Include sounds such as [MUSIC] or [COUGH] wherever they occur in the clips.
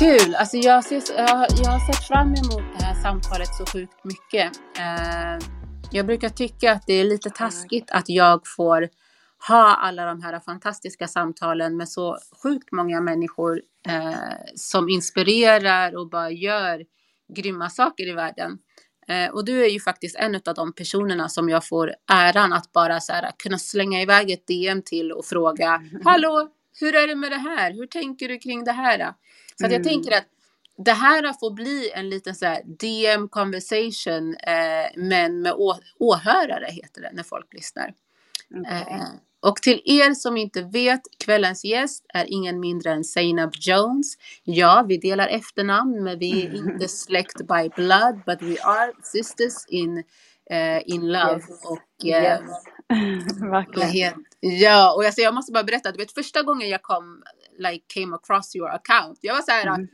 Kul! Alltså jag, ser, jag, har- jag har sett fram emot det här samtalet så sjukt mycket. Eh, jag brukar tycka att det är lite taskigt att jag får ha alla de här fantastiska samtalen med så sjukt många människor eh, som inspirerar och bara gör grymma saker i världen. Eh, och du är ju faktiskt en av de personerna som jag får äran att bara så här, kunna slänga iväg ett DM till och fråga [LAUGHS] Hallå, hur är det med det här? Hur tänker du kring det här? Så att jag Mm. tänker att det här får bli en liten så DM conversation, eh, men med å- åhörare heter det när folk lyssnar. Eh, och till er som inte vet, kvällens gäst är ingen mindre än Zainab Jones. Ja, vi delar efternamn, men vi är inte [LAUGHS] släkt by blood, but we are sisters in, eh, in love. Yes. Och, eh, Yes. [LAUGHS] Verkligen. Ja, och alltså jag måste bara berätta, du vet första gången jag kom, like came across your account, jag var så här, Mm.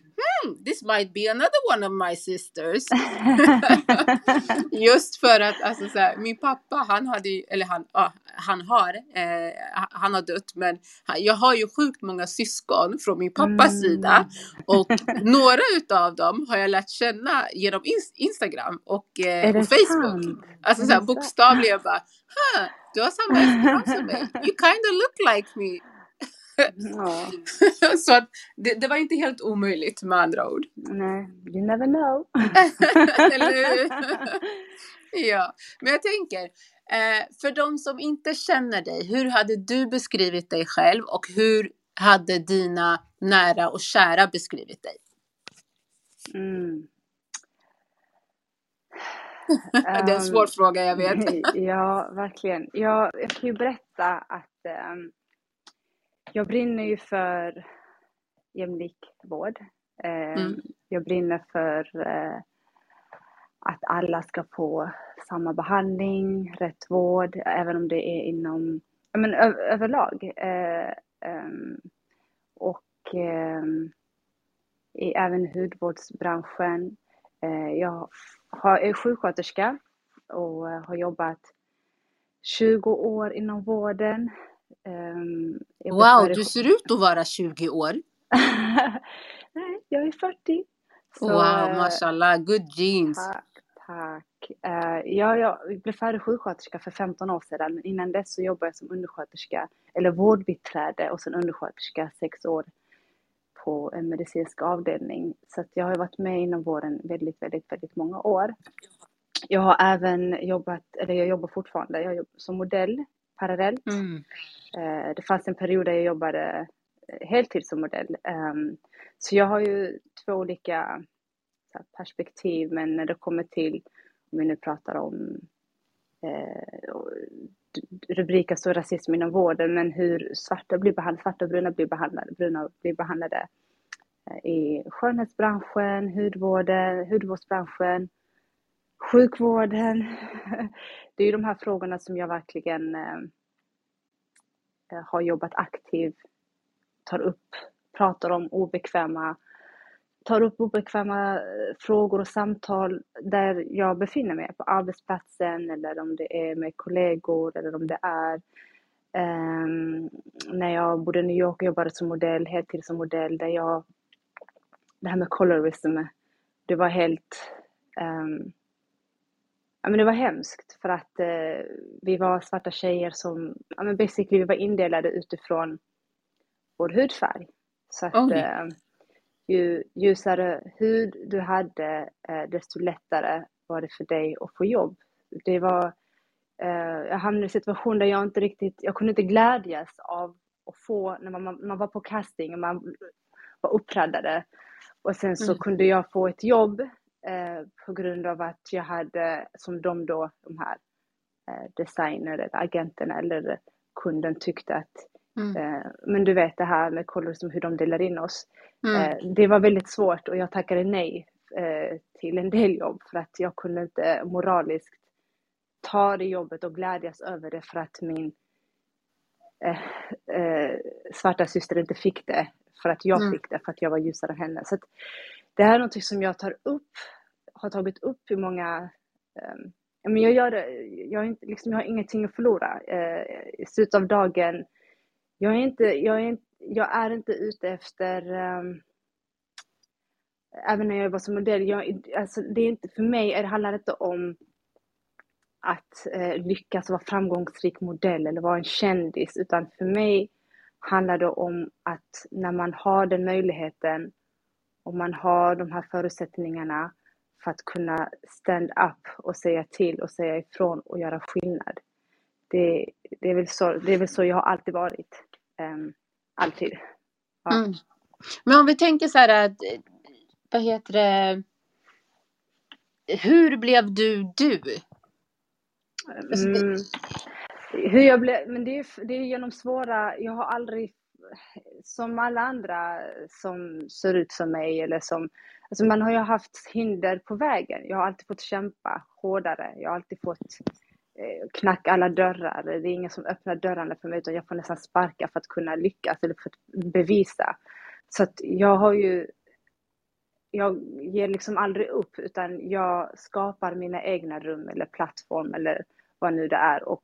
hmm, this might be another one of my sisters. [LAUGHS] Just för att alltså, så här, min pappa, han hade eller han, ja, han har, eh, han har dött, men han, jag har ju sjukt många syskon från min pappas Mm. sida och några utav dem har jag lärt känna genom ins- Instagram och, eh, och Facebook. sant? Alltså så här, bokstavligen bara, huh, du har samma efternamn som mig. You kind of look like me. Ja. [LAUGHS] så att det, det var inte helt omöjligt med andra ord. Nej, you never know. [LAUGHS] [LAUGHS] Ja, men jag tänker, eh, för de som inte känner dig, hur hade du beskrivit dig själv och hur hade dina nära och kära beskrivit dig? Mm. det är en svår Ehm, fråga, jag vet. ja, verkligen. Jag, jag kan ju berätta att ehm, jag brinner ju för jämlik vård. Ehm, Mm. Jag brinner för eh, att alla ska få samma behandling, rätt vård, även om det är inom, ja, men överlag. Eh, ehm, och ehm, i även hudvårdsbranschen. Eh, jag är sjuksköterska och eh, har jobbat 20 år inom vården. Ehm, Wow, du ser ut att vara 20 år. [LAUGHS] Nej, jag är 40. Så, Wow, eh, mashallah, good genes. Tack, tack. Eh, ja, jag blev färdig sjuksköterska för 15 år sedan. Men innan dess så jobbade jag som undersköterska, eller vårdbiträde och sen undersköterska sex år på en medicinsk avdelning. Så jag har varit med inom vården väldigt, väldigt, väldigt många år. Jag har även jobbat, eller jag jobbar fortfarande, jag jobbar som modell parallellt. Mm. Eh, Det fanns en period där jag jobbade eh, heltid som modell. Ehm, Så jag har ju två olika perspektiv, men när det kommer till, om vi nu pratar om eh, rubriker så rasism inom vården, men hur svarta blir behandlade, svarta och bruna blir behandlade, bruna blir behandlade eh, i skönhetsbranschen, hudvården, hudvårdsbranschen, sjukvården. Det är ju de här frågorna som jag verkligen eh, har jobbat aktivt, tar upp pratar om obekväma, tar upp obekväma eh, frågor och samtal där jag befinner mig, på arbetsplatsen eller om det är med kollegor eller om det är um, när jag bodde i New York och jobbade som modell, heltid som modell, där jag, det här med colorism, det var helt um, ja, men det var hemskt för att eh, vi var svarta tjejer som, ja men basically vi var indelade utifrån vår hudfärg. Så att eh, ju ljusare hud du hade, eh, desto lättare var det för dig att få jobb. Det var, eh, jag hamnade i en situation där jag inte riktigt, jag kunde inte glädjas av att få, när man, man var på casting och man var uppraddade och sen så mm. kunde jag få ett jobb Eh, på grund av att jag hade, som de då, de här eh, designer eller agenterna eller kunden tyckte att Mm. Eh, men du vet det här med colorism, hur de delar in oss. Mm. Eh, det var väldigt svårt och jag tackade nej eh, till en del jobb för att jag kunde inte moraliskt ta det jobbet och glädjas över det för att min svarta syster inte fick det. För att jag mm. fick det, för att jag var ljusare än henne. Så det här är något som jag tar upp har tagit upp hur många eh, men jag gör det, jag, är inte, liksom, jag har ingenting att förlora. eh, I slutet av dagen, jag är inte, jag är inte, jag är inte ute efter, eh, även när jag jobbar som modell, jag, alltså, det är inte, för mig det handlar inte om att eh, lyckas vara framgångsrik modell eller vara en kändis, utan för mig handlar det om att när man har den möjligheten och man har de här förutsättningarna för att kunna stand up och säga till och säga ifrån och göra skillnad. Det, det, är, väl så, det är väl så jag har alltid varit. Um, alltid. Ja. Mm. Men om vi tänker så här att, vad heter det, hur blev du du? Mm. Hur jag blev, men det är, det är genom svåra, jag har aldrig, som alla andra som ser ut som mig eller som Alltså man har ju haft hinder på vägen. Jag har alltid fått kämpa hårdare. Jag har alltid fått eh, knacka alla dörrar. Det är ingen som öppnar dörrarna för mig utan jag får nästan sparka för att kunna lyckas eller för att bevisa. Så att jag har ju jag ger liksom aldrig upp utan jag skapar mina egna rum eller plattform eller vad nu det är. Och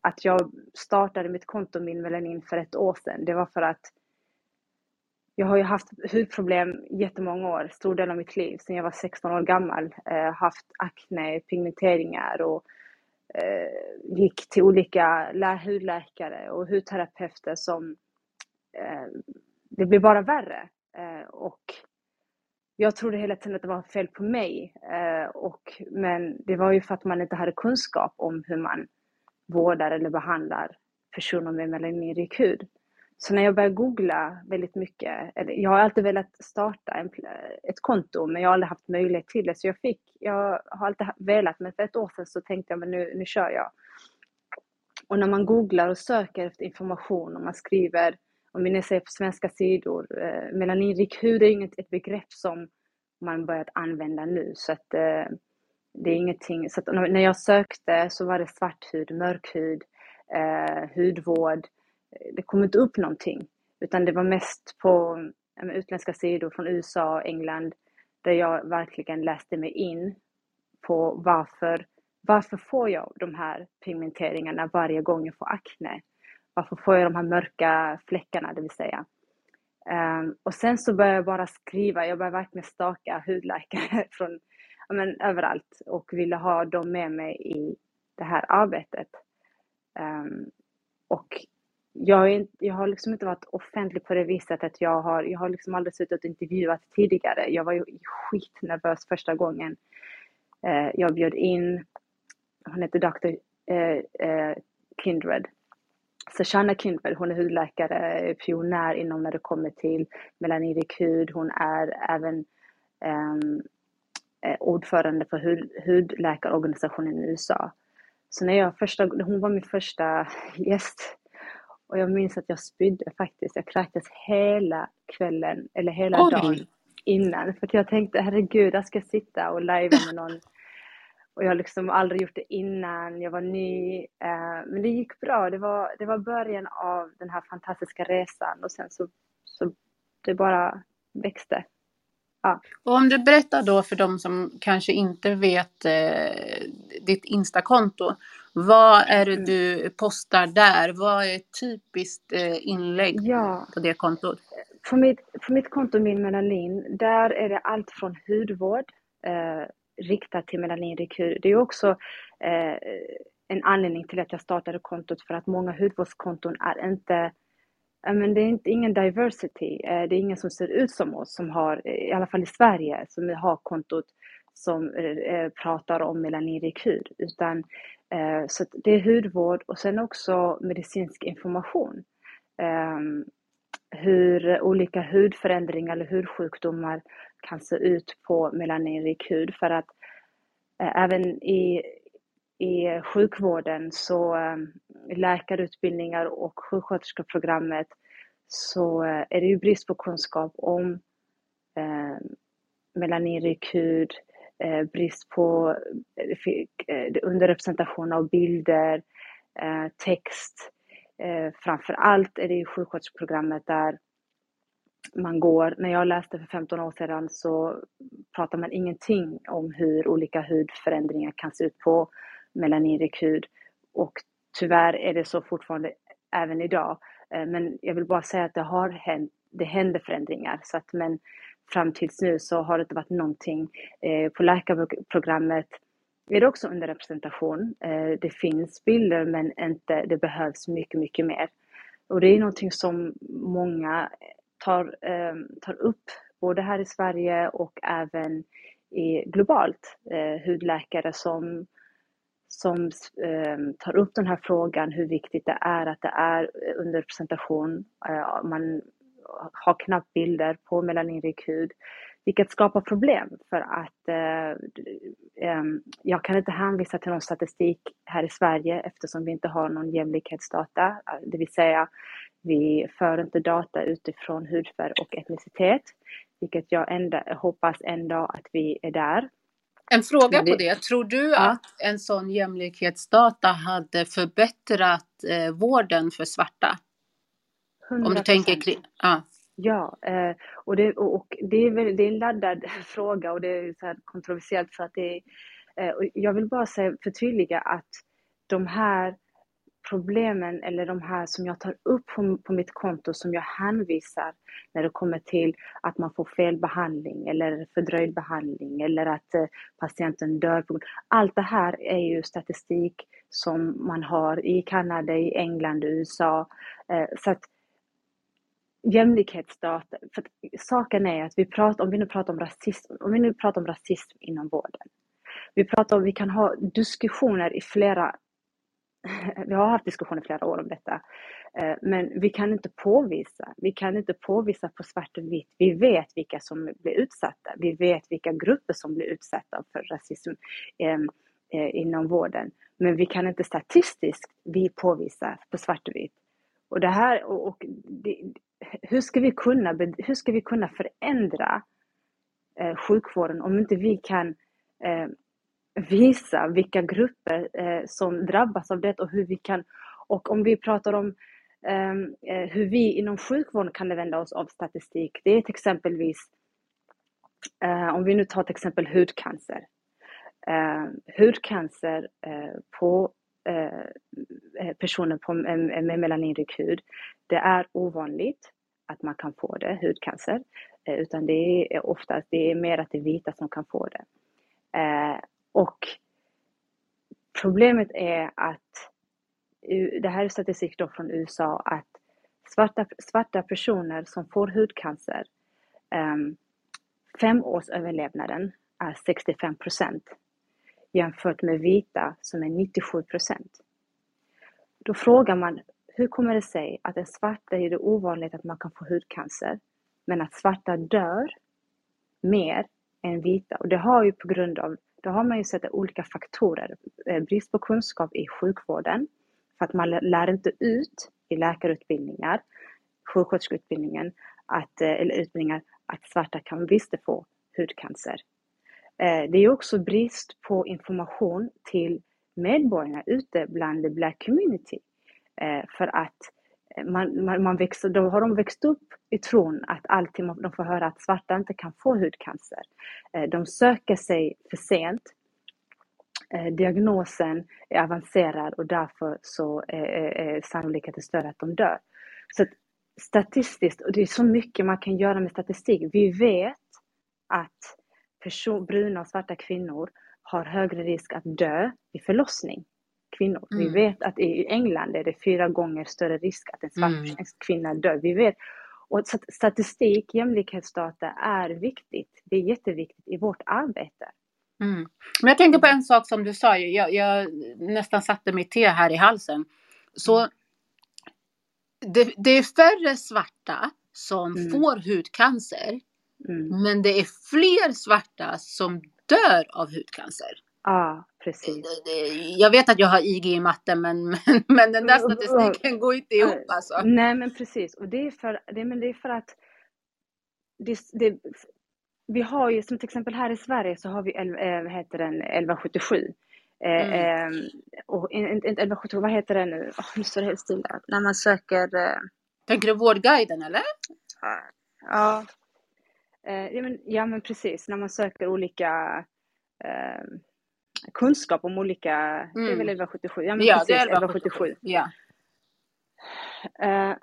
att jag startade mitt konto Min Melanin för ett år sedan, det var för att jag har ju haft hudproblem jättemånga år, stor del av mitt liv, sedan jag var 16 år gammal. Eh, haft akne, pigmenteringar och eh, gick till olika hudläkare och hudterapeuter som eh, det blev bara värre. Eh, och jag trodde hela tiden att det var fel på mig, eh, och, men det var ju för att man inte hade kunskap om hur man vårdar eller behandlar personer med melaninrik hud. Så när jag började googla väldigt mycket, eller jag har alltid velat starta en, ett konto men jag har aldrig haft möjlighet till det. Så jag fick, jag har alltid velat men för ett år sedan så tänkte jag men nu, nu kör jag. Och när man googlar och söker efter information och man skriver, om vi säger på svenska sidor, eh, melaninrik hud är inget ett begrepp som man börjat använda nu så att eh, det är ingenting, så att när jag sökte så var det svart hud, mörk hud, eh, hudvård, det kom inte upp någonting. Utan det var mest på utländska sidor från USA och England där jag verkligen läste mig in på varför, varför får jag de här pigmenteringarna varje gång jag får akne? Varför får jag de här mörka fläckarna, det vill säga? Um, och sen så började jag bara skriva, jag började verkligen staka hudläkare [LAUGHS] från men, överallt och ville ha dem med mig i det här arbetet. Um, och jag, är, jag har liksom inte varit offentlig på det viset att jag har, jag har liksom aldrig suttit och intervjuat tidigare. Jag var ju skitnervös första gången. Eh, jag bjöd in, hon heter Dr. Eh, eh, Kindred. Sashana Kindred, hon är hudläkare, pionjär inom när det kommer till melaninrik hud. Hon är även ehm, eh, ordförande för hud, hudläkarorganisationen i USA. Så när jag första, hon var min första gäst och jag minns att jag spydde faktiskt. Jag kräktes hela kvällen, eller hela Oj. dagen innan. För att jag tänkte, herregud, jag ska sitta och lajva med någon. Och jag har liksom aldrig gjort det innan, jag var ny. Eh, men det gick bra. Det var, det var början av den här fantastiska resan och sen så, så det bara växte. Ja. Och om du berättar då för de som kanske inte vet eh, ditt Instakonto. Vad är det Mm. du postar där? Vad är ett typiskt eh, inlägg ja, på det kontot? på mitt, på mitt konto Min Melanin, där är det allt från hudvård eh, riktat till melaninrekyl. Det är också eh, en anledning till att jag startade kontot för att många hudvårdskonton är inte men det är inte, ingen diversity. Eh, det är ingen som ser ut som oss, som har, eh, i alla fall i Sverige, som har kontot som eh, eh pratar om melaninrekyl. Utan, eh, så att det är hudvård och sen också medicinsk information. Ehm, hur olika hudförändringar eller hudsjukdomar kan se ut på melaninrik hud. För att eh, även i, i sjukvården så eh, läkarutbildningar och sjuksköterskeprogrammet så eh, är det ju brist på kunskap om eh, melaninrik hud, eh, brist på eh, eh, underrepresentation av bilder, eh, text. Eh, framför allt är det ju sjuksköterskeprogrammet där man går, när jag läste för 15 år sedan så pratar man ingenting om hur olika hudförändringar kan se ut på melaninrik hud. Och tyvärr är det så fortfarande även idag. Eh, men jag vill bara säga att det har hänt, det händer förändringar. Så att, men fram tills nu så har det inte varit någonting. Eh, på läkarprogrammet är det också underrepresentation. Eh, det finns bilder men inte, det behövs mycket, mycket mer. Och det är någonting som många tar, tar upp, både här i Sverige och även i, globalt. Hudläkare som, som eh, tar upp den här frågan, hur viktigt det är att det är eh, underrepresentation. Eh, man har knappt bilder på melaninrik hud, vilket skapar problem för att eh, eh, jag kan inte hänvisa till någon statistik här i Sverige eftersom vi inte har någon jämlikhetsdata, eh, det vill säga vi för inte data utifrån hudfärg och etnicitet, vilket jag ända, hoppas en dag att vi är där. En fråga på det. Tror du att en sån jämlikhetsdata hade förbättrat eh, vården för svarta? Om du tänker 100%. kring... Ja. Ja, eh, och, det, och det, är det är en laddad [LAUGHS] fråga och det är så kontroversiellt för att det är, eh, och jag vill bara säga, förtydliga att de här problemen eller de här som jag tar upp på, på mitt konto som jag hänvisar när det kommer till att man får fel behandling eller fördröjd behandling eller att eh, patienten dör. På, allt det här är ju statistik som man har i Kanada, i England, i USA. Eh, så att jämlikhetsdata, för att saken är att vi pratar, om vi nu pratar om rasism, om vi nu pratar om rasism inom vården. Vi pratar om, vi kan ha diskussioner i flera, [LAUGHS] vi har haft diskussioner i flera år om detta, eh, men vi kan inte påvisa, vi kan inte påvisa på svart och vitt. Vi vet vilka som blir utsatta, vi vet vilka grupper som blir utsatta för rasism ehm, eh, inom vården. Men vi kan inte statistiskt vi påvisa på svart och vitt. Och det här, och, och det, hur, ska vi kunna, hur ska vi kunna förändra eh, sjukvården om inte vi kan visa vilka grupper eh, som drabbas av det och hur vi kan, och om vi pratar om ehm, eh, hur vi inom sjukvården kan använda oss av statistik, det är till exempelvis, eh, om vi nu tar till exempel hudcancer. Eh, hudcancer eh, på eh, eh personer på, med, med melaninrik hud, det är ovanligt att man kan få det, hudcancer, eh, utan det är oftast, det är mer att det är vita som kan få det. Eh, och problemet är att, det här är statistik då från USA, att svarta, svarta personer som får hudcancer, ehm, um, femårsöverlevnaden är 65 procent jämfört med vita som är 97 procent. Då frågar man, hur kommer det sig att en svarta är det ovanligt att man kan få hudcancer, men att svarta dör mer än vita? Och det har ju på grund av, då har man ju sett olika faktorer, eh, brist på kunskap i sjukvården, för att man lär inte ut i läkarutbildningar, sjuksköterskeutbildningen, att, eh, eller utbildningar, att svarta kan visst få hudcancer. Eh, det är också brist på information till medborgarna ute bland the black community. För att man, man, man växer, då har de växt upp i tron att alltid de får höra att svarta inte kan få hudcancer. Eh, de söker sig för sent. Eh, diagnosen är avancerad och därför så eh, är, är sannolikheten större att de dör. Så statistiskt, och det är så mycket man kan göra med statistik. Vi vet att person, bruna och svarta kvinnor har högre risk att dö vid förlossning. Kvinnor. Mm. Vi vet att i England är det fyra gånger större risk att en svart mm. kvinna dör. Vi vet. Och statistik, jämlikhetsdata är viktigt. Det är jätteviktigt i vårt arbete. Mm. Men jag tänker på en sak som du sa, jag, jag nästan satte mitt te här i halsen. Så mm. det, det är färre svarta som mm. får hudcancer Mm. Men det är fler svarta som dör av hudcancer. Ja, precis. Jag vet att jag har IG i matte, men, [LAUGHS] men, men den där statistiken går inte ihop alltså. Nej, men precis. Och det är för, det, men det är för att det, det, vi har ju som till exempel här i Sverige så har vi eh, vad heter den, 1177. Eh, mm. Eh, och inte 1177, vad heter den nu? Oh, nu står det helt stilla. När man söker... Eh... Tänker du Vårdguiden eller? Ja, Eh, ja, men, ja, men precis. När man söker olika eh, kunskap om olika, mm. det är väl 1177? Ja, men ja precis, det är 1177. Ja. Eh,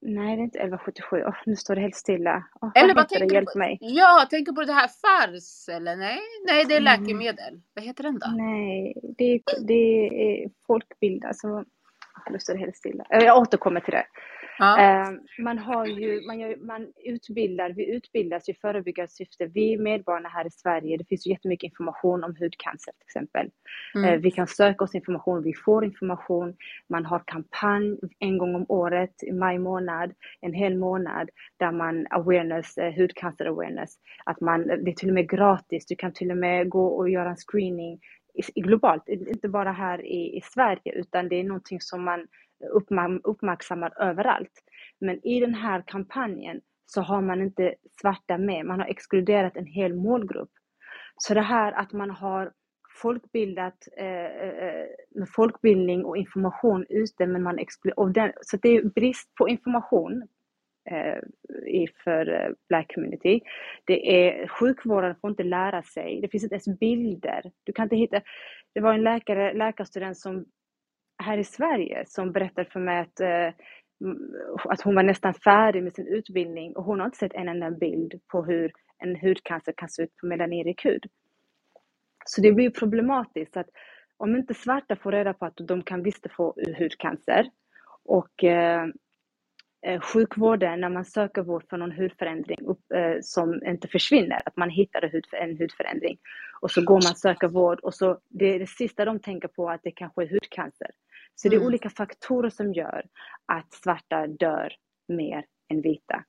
nej, det är inte 1177. Oh, nu står det helt stilla. Oh, eller vad tänker? Hjälp mig. Ja, tänker på det här FARS eller nej? Nej, det är mm. läkemedel. Mm. Vad heter den då? Nej, det är, det är folkbild, alltså. Nu står det helt stilla. Eh, jag återkommer till det. Ja. Eh, man, har ju, man, gör, man utbildar, vi utbildas i förebyggande syfte. Vi medborgarna här i Sverige, det finns ju jättemycket information om hudcancer till exempel. Mm. Eh, vi kan söka oss information, vi får information. Man har kampanj en gång om året, i maj månad, en hel månad, där man awareness, eh, hudcancer awareness. Att man, det är till och med gratis, du kan till och med gå och göra en screening globalt, inte bara här i, i Sverige, utan det är någonting som man uppmärksammad överallt. Men i den här kampanjen så har man inte svarta med, man har exkluderat en hel målgrupp. Så det här att man har folkbildat, eh, eh, eh med folkbildning och information ute, men man exkluderar, så det är brist på information eh, för eh, Black community. Det är, sjukvården får inte lära sig, det finns inte ens bilder. Du kan inte hitta, det var en läkare, läkarstudent som här i Sverige som berättade för mig att, eh, att hon var nästan färdig med sin utbildning och hon har inte sett en enda bild på hur en hudcancer kan se ut på melanerik hud. Så det blir problematiskt att om inte svarta får reda på att de kan visst få hudcancer och eh, sjukvården, när man söker vård för någon hudförändring eh, som inte försvinner, att man hittar en, hud, en hudförändring och så går man och söker vård och så det är det sista de tänker på att det kanske är hudcancer. Så det är mm. olika faktorer som gör att svarta dör mer än vita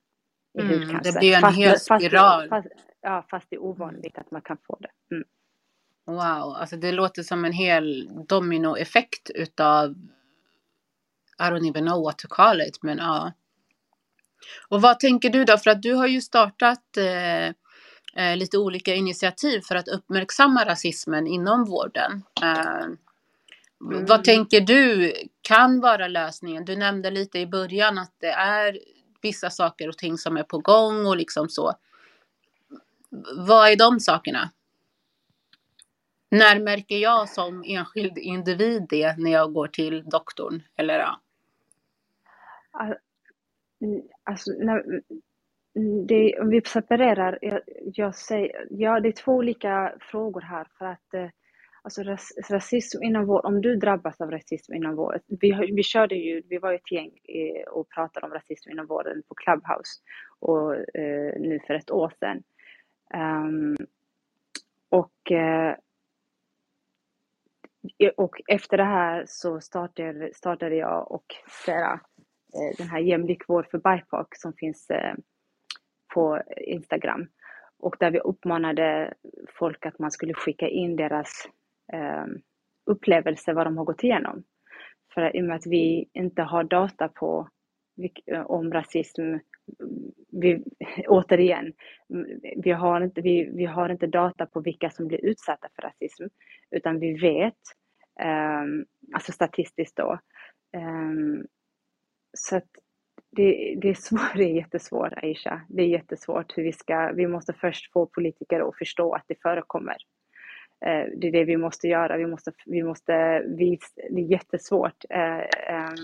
i mm, hudcancer. Det blir en fast, hel spiral. Fast, fast, ja, fast det är ovanligt att man kan få det. Mm. Wow, alltså det låter som en hel dominoeffekt utav I don't even know what to call it, men ja. Och vad tänker du då? För att du har ju startat eh, eh lite olika initiativ för att uppmärksamma rasismen inom vården. Eh, Mm. Vad tänker du kan vara lösningen? Du nämnde lite i början att det är vissa saker och ting som är på gång och liksom så. Vad är de sakerna? När märker jag som enskild individ det när jag går till doktorn? Eller ja? Mm, alltså, när, mm, det, om vi separerar, jag, jag, säger, ja det är två olika frågor här för att eh, Alltså ras, rasism inom vård, om du drabbas av rasism inom vården. Vi, vi körde ju, vi var ett gäng eh, och pratade om rasism inom vården på Clubhouse och, eh, nu för ett år sedan. Um, och, eh, och efter det här så startade, startade jag och Sarah Eh, den här jämlik vård för BIPOC som finns eh, på Instagram. Och där vi uppmanade folk att man skulle skicka in deras eh, upplevelse vad de har gått igenom. För i och med att vi inte har data på eh, om rasism, vi, [LAUGHS] återigen, vi har, inte, vi, vi har inte data på vilka som blir utsatta för rasism, utan vi vet, um, alltså statistiskt då, um, så att det, det, är svårt, [LAUGHS] det är jättesvårt Aisha. Det är jättesvårt hur vi ska, vi måste först få politiker att förstå att det förekommer. Eh, det är det vi måste göra. Vi måste, vi måste visa, det är jättesvårt. Eh, ehm,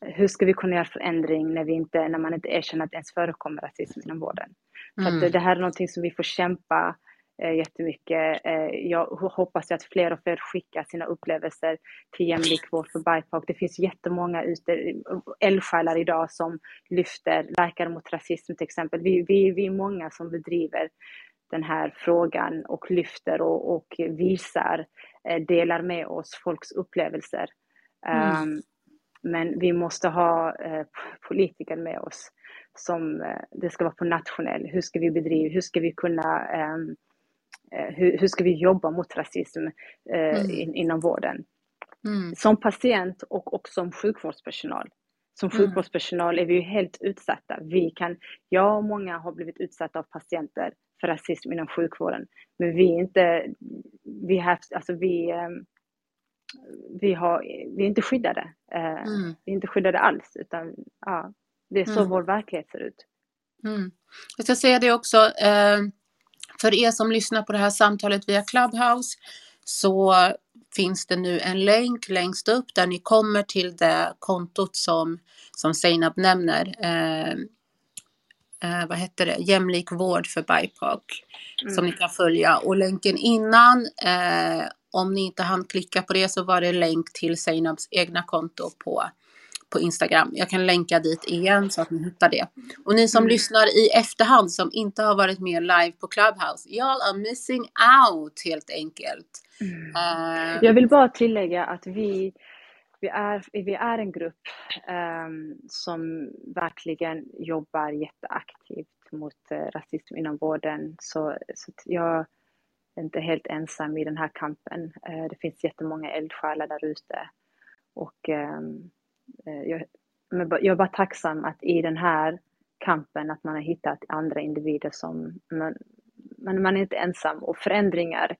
hur ska vi kunna göra förändring när, vi inte, när man inte erkänner att det ens förekommer rasism inom vården? Mm. Så det här är någonting som vi får kämpa eh, jättemycket. Eh, jag hoppas att fler och fler skickar sina upplevelser till jämlik vård för BIPOC. Det finns jättemånga ute, eldsjälar idag som lyfter Läkare mot rasism till exempel. Vi, vi, vi är många som bedriver den här frågan och lyfter och, och visar, eh, delar med oss folks upplevelser. Mm. Um, men vi måste ha eh, politiker med oss som eh, det ska vara på nationell. Hur ska vi bedriva, hur ska vi kunna, ehm, eh, hur, hur, ska vi jobba mot rasism eh, mm. in, inom vården? Mm. Som patient och, och som sjukvårdspersonal. Som mm. sjukvårdspersonal är vi ju helt utsatta. Vi kan, jag och många har blivit utsatta av patienter för rasism inom sjukvården. Men vi är inte, vi, har, alltså vi, ehm, vi, har, vi är inte skyddade. Eh, mm. Vi är inte skyddade alls, utan ja, det är så mm. vår verklighet ser ut. Mm. Jag ska säga det också, eh, för er som lyssnar på det här samtalet via Clubhouse så finns det nu en länk längst upp där ni kommer till det kontot som, som Seinab nämner. Eh, eh, vad heter det? Jämlik vård för BIPOC mm. som ni kan följa. Och länken innan eh, om ni inte hann klicka på det så var det länk till Seinabs egna konto på, på Instagram. Jag kan länka dit igen så att ni hittar det. Och ni som mm. lyssnar i efterhand som inte har varit med live på Clubhouse, y'all are missing out helt enkelt. Mm. Uh, Jag vill bara tillägga att vi vi är, vi är en grupp um, som verkligen jobbar jätteaktivt mot uh, rasism inom vården. Så, så jag, inte helt ensam i den här kampen. Eh, det finns jättemånga eldsjälar där ute. Och eh, jag, jag är bara tacksam att i den här kampen att man har hittat andra individer som, man, man, man är inte ensam och förändringar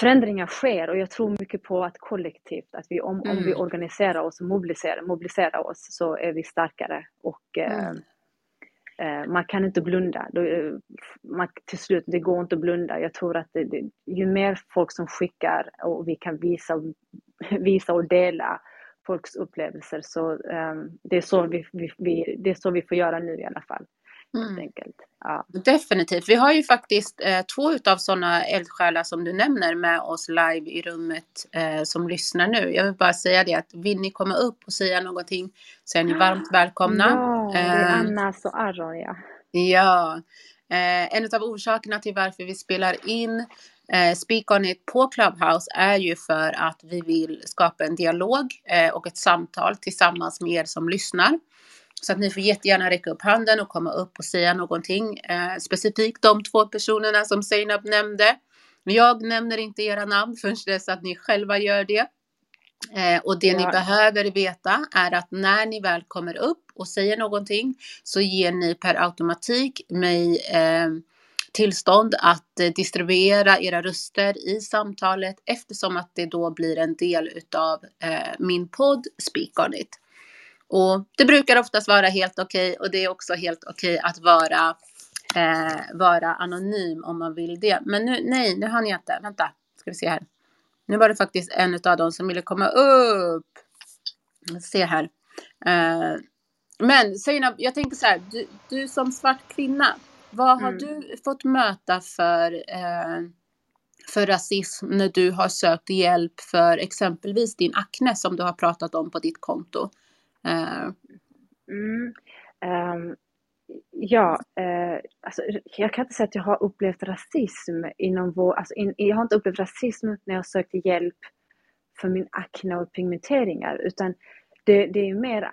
förändringar sker och jag tror mycket på att kollektivt, att vi om, mm. om vi mm. organiserar oss och mobiliserar, mobiliserar oss så är vi starkare och mm. eh, Eh, man kan inte blunda. Eh, man, till slut, det går inte att blunda. Jag tror att det, det, ju mer folk som skickar och vi kan visa, [LAUGHS] visa och dela folks upplevelser så um, det, är så vi, vi, vi, det är så vi får göra nu i alla fall. Mm. Ja. Definitivt. Vi har ju faktiskt eh, två av sådana eldsjälar som du nämner med oss live i rummet eh, som lyssnar nu. Jag vill bara säga det att vill ni komma upp och säga någonting så är ni varmt välkomna. Ja, det är eh, Anna och Aron ja. Ja, eh, en av orsakerna till varför vi spelar in eh, Speak On It på Clubhouse är ju för att vi vill skapa en dialog eh, och ett samtal tillsammans med er som lyssnar. Så att ni får jättegärna räcka upp handen och komma upp och säga någonting. Eh, specifikt de två personerna som Seinab nämnde. Jag nämner inte era namn förrän dess att ni själva gör det. Eh, och det ja. ni behöver veta är att när ni väl kommer upp och säger någonting så ger ni per automatik mig eh, tillstånd att eh, distribuera era röster i samtalet eftersom att det då blir en del utav eh, min podd Speak On It. Och det brukar oftast vara helt okej okay, och det är också helt okej okay att vara, eh, vara anonym om man vill det. Men nu, nej, nu hann jag inte. Vänta, ska vi se här. Nu var det faktiskt en av dem som ville komma upp. Se här. Eh, men Seinab, jag tänker så här, du, du som svart kvinna, vad har mm. du fått möta för, eh, för rasism när du har sökt hjälp för exempelvis din akne som du har pratat om på ditt konto? Uh. Mm. Um, ja, uh, alltså, jag kan inte säga att jag har upplevt rasism inom vår, alltså, in, jag har inte upplevt rasism när jag sökte hjälp för min akne och pigmenteringar, utan det, det är mer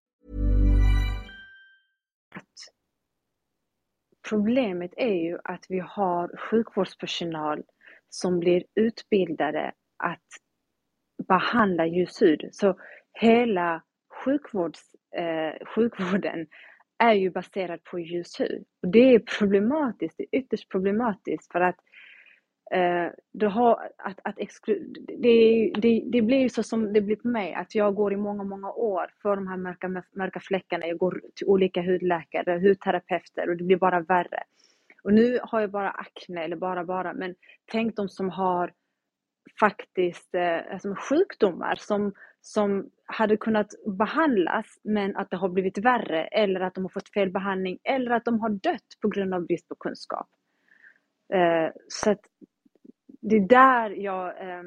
Problemet är ju att vi har sjukvårdspersonal som blir utbildade att behandla ljus hud. Så hela sjukvårds, eh, sjukvården är ju baserad på ljushud. Och det är problematiskt, det är ytterst problematiskt för att Eh, du har, att, att exklu, det, det, det blir ju så som det blir på mig, att jag går i många, många år för de här mörka, mörka fläckarna. Jag går till olika hudläkare, hudterapeuter och det blir bara värre. Och nu har jag bara akne, eller bara bara, men tänk de som har faktiskt eh, alltså sjukdomar som, som hade kunnat behandlas men att det har blivit värre eller att de har fått fel behandling eller att de har dött på grund av brist på kunskap. Eh, så att det är där jag eh,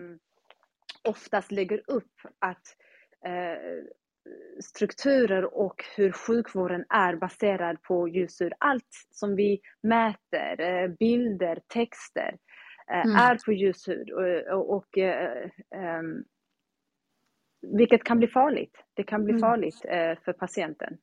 oftast lägger upp att eh, strukturer och hur sjukvården är baserad på ljusur. Allt som vi mäter, eh, bilder, texter, eh, mm. är på ljushud. Och, och, och um, vilket kan bli farligt. Det kan bli mm. farligt uh, för patienten.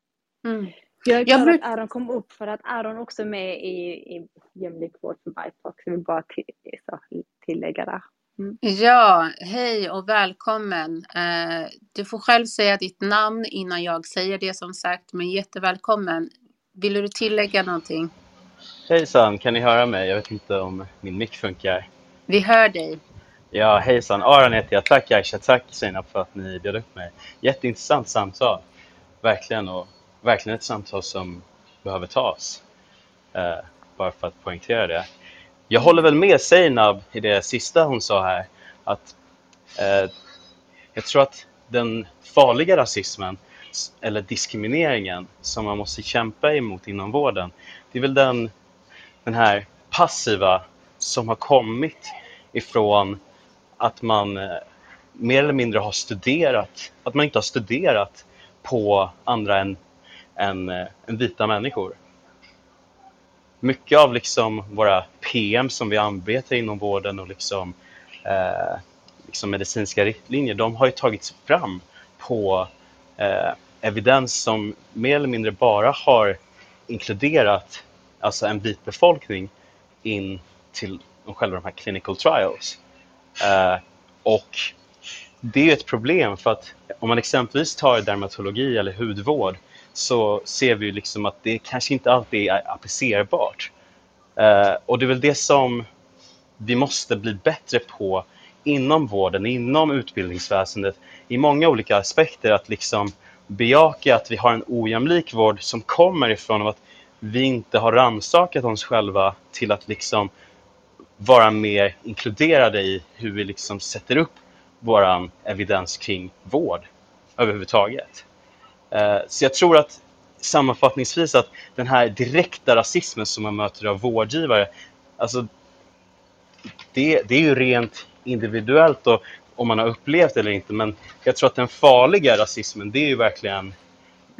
Mm. Jag är glad att Aron kom upp för att Aron också är med i, i jämlik vård för BIPOC. Jag vill bara till, så, tillägga det. Mm. Ja, hej och välkommen. Uh, du får själv säga ditt namn innan jag säger det som sagt, men jättevälkommen. Vill du tillägga någonting? Hejsan, kan ni höra mig? Jag vet inte om min mick funkar. Vi hör dig. Ja, hejsan. Aron heter jag. Tack Aisha, tack Seinab för att ni bjöd upp mig. Jätteintressant samtal. Verkligen, och verkligen ett samtal som behöver tas. Eh, bara för att poängtera det. Jag håller väl med Seinab i det sista hon sa här. Att eh, jag tror att den farliga rasismen eller diskrimineringen som man måste kämpa emot inom vården, det är väl den den här passiva som har kommit ifrån att man eh, mer eller mindre har studerat, att man inte har studerat på andra än, än, än eh, vita människor. Mycket av liksom våra PM som vi arbetar inom vården och liksom, eh, liksom medicinska riktlinjer, de har ju tagits fram på eh, evidens som mer eller mindre bara har inkluderat alltså en vit befolkning in till själva de här clinical trials. Eh, och det är ett problem för att om man exempelvis tar dermatologi eller hudvård så ser vi liksom att det kanske inte alltid är applicerbart. Uh, och det är väl det som vi måste bli bättre på inom vården, inom utbildningsväsendet, i många olika aspekter, att liksom bejaka att vi har en ojämlik vård som kommer ifrån att vi inte har rannsakat oss själva till att liksom vara mer inkluderade i hur vi liksom sätter upp vår evidens kring vård överhuvudtaget. Eh, så jag tror att sammanfattningsvis att den här direkta rasismen som man möter av vårdgivare, alltså det, det är ju rent individuellt och om man har upplevt det eller inte, men jag tror att den farliga rasismen, det är ju verkligen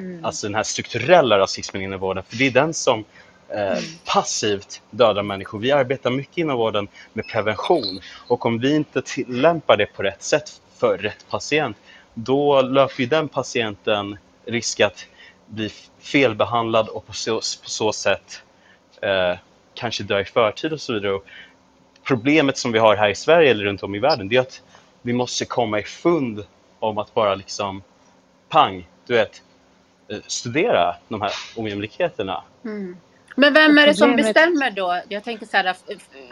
Mm. Alltså den här strukturella rasismen inom vården. För det är den som eh, passivt dödar människor. Vi arbetar mycket inom vården med prevention och om vi inte tillämpar det på rätt sätt för rätt patient, då löper ju den patienten risk att bli felbehandlad och på så, på så sätt eh, kanske dö i förtid och så vidare. Och problemet som vi har här i Sverige eller runt om i världen, det är att vi måste komma i fund om att bara liksom pang, du vet, eh, studera de här ojämlikheterna. Mm. Men vem är det som bestämmer då? Jag tänker så här,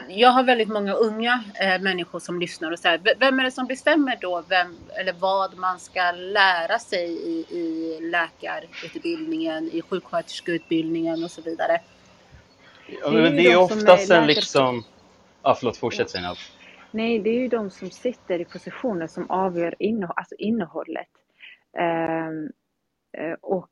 jag har väldigt många unga eh, människor som lyssnar och så här, vem är det som bestämmer då vem eller vad man ska lära sig i, i läkarutbildningen, i sjuksköterskeutbildningen och så vidare? Ja, men det är ju oftast en liksom... Ja, förlåt, fortsätt Zeinab. Nej, det är ju de som sitter i positioner som avgör innehåll, alltså innehållet. Um, och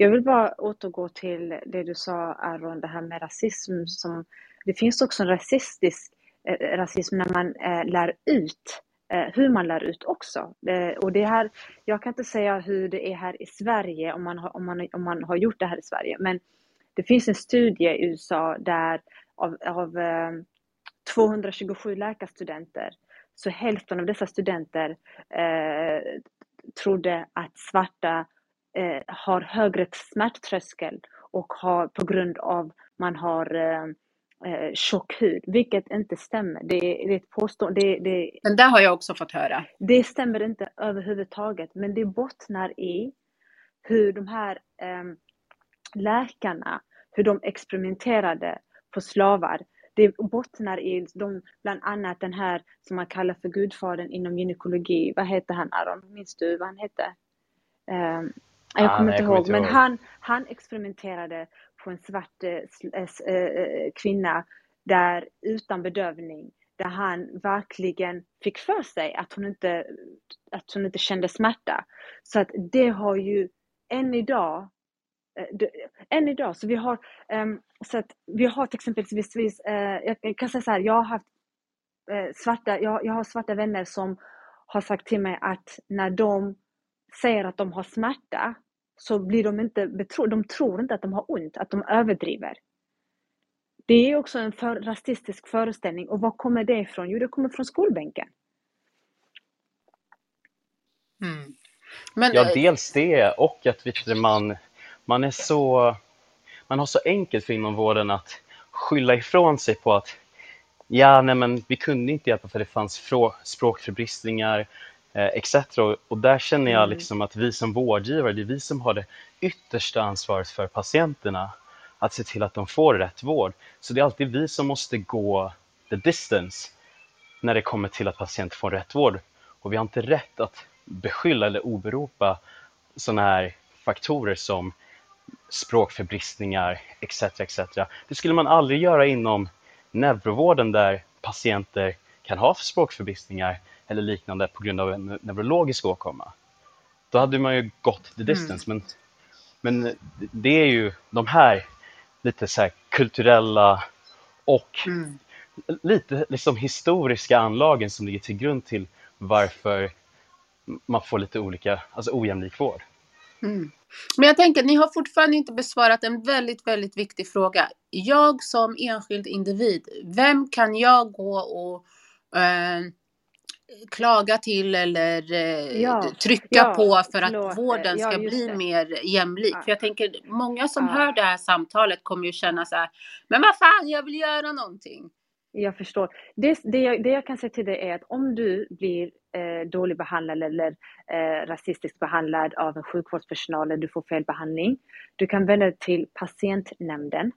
jag vill bara återgå till det du sa Aron, det här med rasism. Som, det finns också en rasistisk eh, rasism när man eh, lär ut eh, hur man lär ut också. Eh, och det här, jag kan inte säga hur det är här i Sverige om man, har, om, man, om man har gjort det här i Sverige, men det finns en studie i USA där av, av eh, 227 läkarstudenter, så hälften av dessa studenter eh, trodde att svarta eh, har högre smärttröskel och har på grund av man har eh, eh, tjock hud, vilket inte stämmer. Det, det är ett påstående. Det, det, Men det har jag också fått höra. Det stämmer inte överhuvudtaget, men det bottnar i hur de här eh, läkarna, hur de experimenterade på slavar. Det bottnar i de, bland annat den här som man kallar för gudfadern inom gynekologi. Vad heter han Aron? Minns du vad han hette? Um, jag kommer inte ihåg, men han, han experimenterade på en svart äh, äh, kvinna där utan bedövning, där han verkligen fick för sig att hon inte, att hon inte kände smärta. Så att det har ju än idag äh, än idag, så vi har, um, så att vi har till exempel, uh, jag kan säga så här, jag har haft uh, svarta, jag, jag har svarta vänner som har sagt till mig att när de säger att de har smärta så blir de inte betrodda. De tror inte att de har ont, att de överdriver. Det är också en för, rasistisk föreställning. Och var kommer det ifrån? Jo, det kommer från skolbänken. Mm. Men, ja, eh, dels det och att vet du, man, man är så... Man har så enkelt för inom vården att skylla ifrån sig på att ja, nej men vi kunde inte hjälpa för det fanns språkförbristningar, etc. Och där känner jag mm. liksom att vi som vårdgivare, det är vi som har det yttersta ansvaret för patienterna. Att se till att de får rätt vård. Så det är alltid vi som måste gå the distance när det kommer till att patienter får rätt vård. Och vi har inte rätt att beskylla eller oberopa sådana här faktorer som språkförbristningar etc. etc. Det skulle man aldrig göra inom neurovården där patienter kan ha språkförbristningar eller liknande på grund av en neurologisk åkomma. Då hade man ju gått the distance. Mm. Men, men det är ju de här lite så här kulturella och mm. lite liksom historiska anlagen som ligger till grund till varför man får lite olika, alltså ojämlik vård. Mm. Men jag tänker, ni har fortfarande inte besvarat en väldigt, väldigt viktig fråga. Jag som enskild individ, vem kan jag gå och eh, klaga till eller eh, ja, trycka ja, på för att förlåt. vården ska ja, bli det. mer jämlik. För jag tänker, många som hör det här samtalet kommer ju känna så här, men vad fan, jag vill göra någonting. Jag förstår. Det, det, jag, det jag kan säga till dig är att om du blir eh, dåligt behandlad eller eh, rasistiskt behandlad av en sjukvårdspersonal eller du får fel behandling, du kan vända dig till patientnämnden.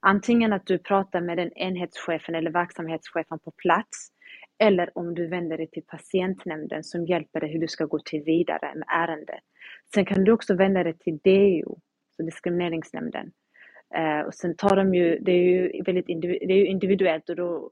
Antingen att du pratar med den enhetschefen eller verksamhetschefen på plats eller om du vänder dig till patientnämnden som hjälper dig hur du ska gå till vidare med ärendet. Sen kan du också vända dig till DO, så diskrimineringsnämnden. Eh, och sen tar de ju, det är ju väldigt individu det är individuellt och då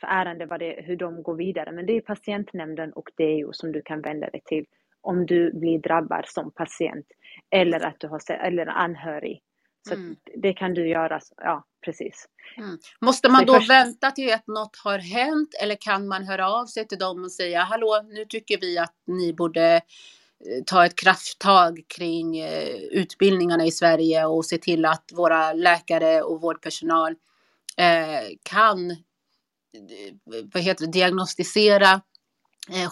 för ärende vad det, hur de går vidare. Men det är patientnämnden och DO som du kan vända dig till om du blir drabbad som patient eller att du har eller anhörig så mm. det kan du göra, ja precis. Mm. Måste man då först... vänta till att något har hänt eller kan man höra av sig till dem och säga hallå, nu tycker vi att ni borde ta ett krafttag kring eh, utbildningarna i Sverige och se till att våra läkare och vårdpersonal eh, kan eh, vad heter det, diagnostisera eh,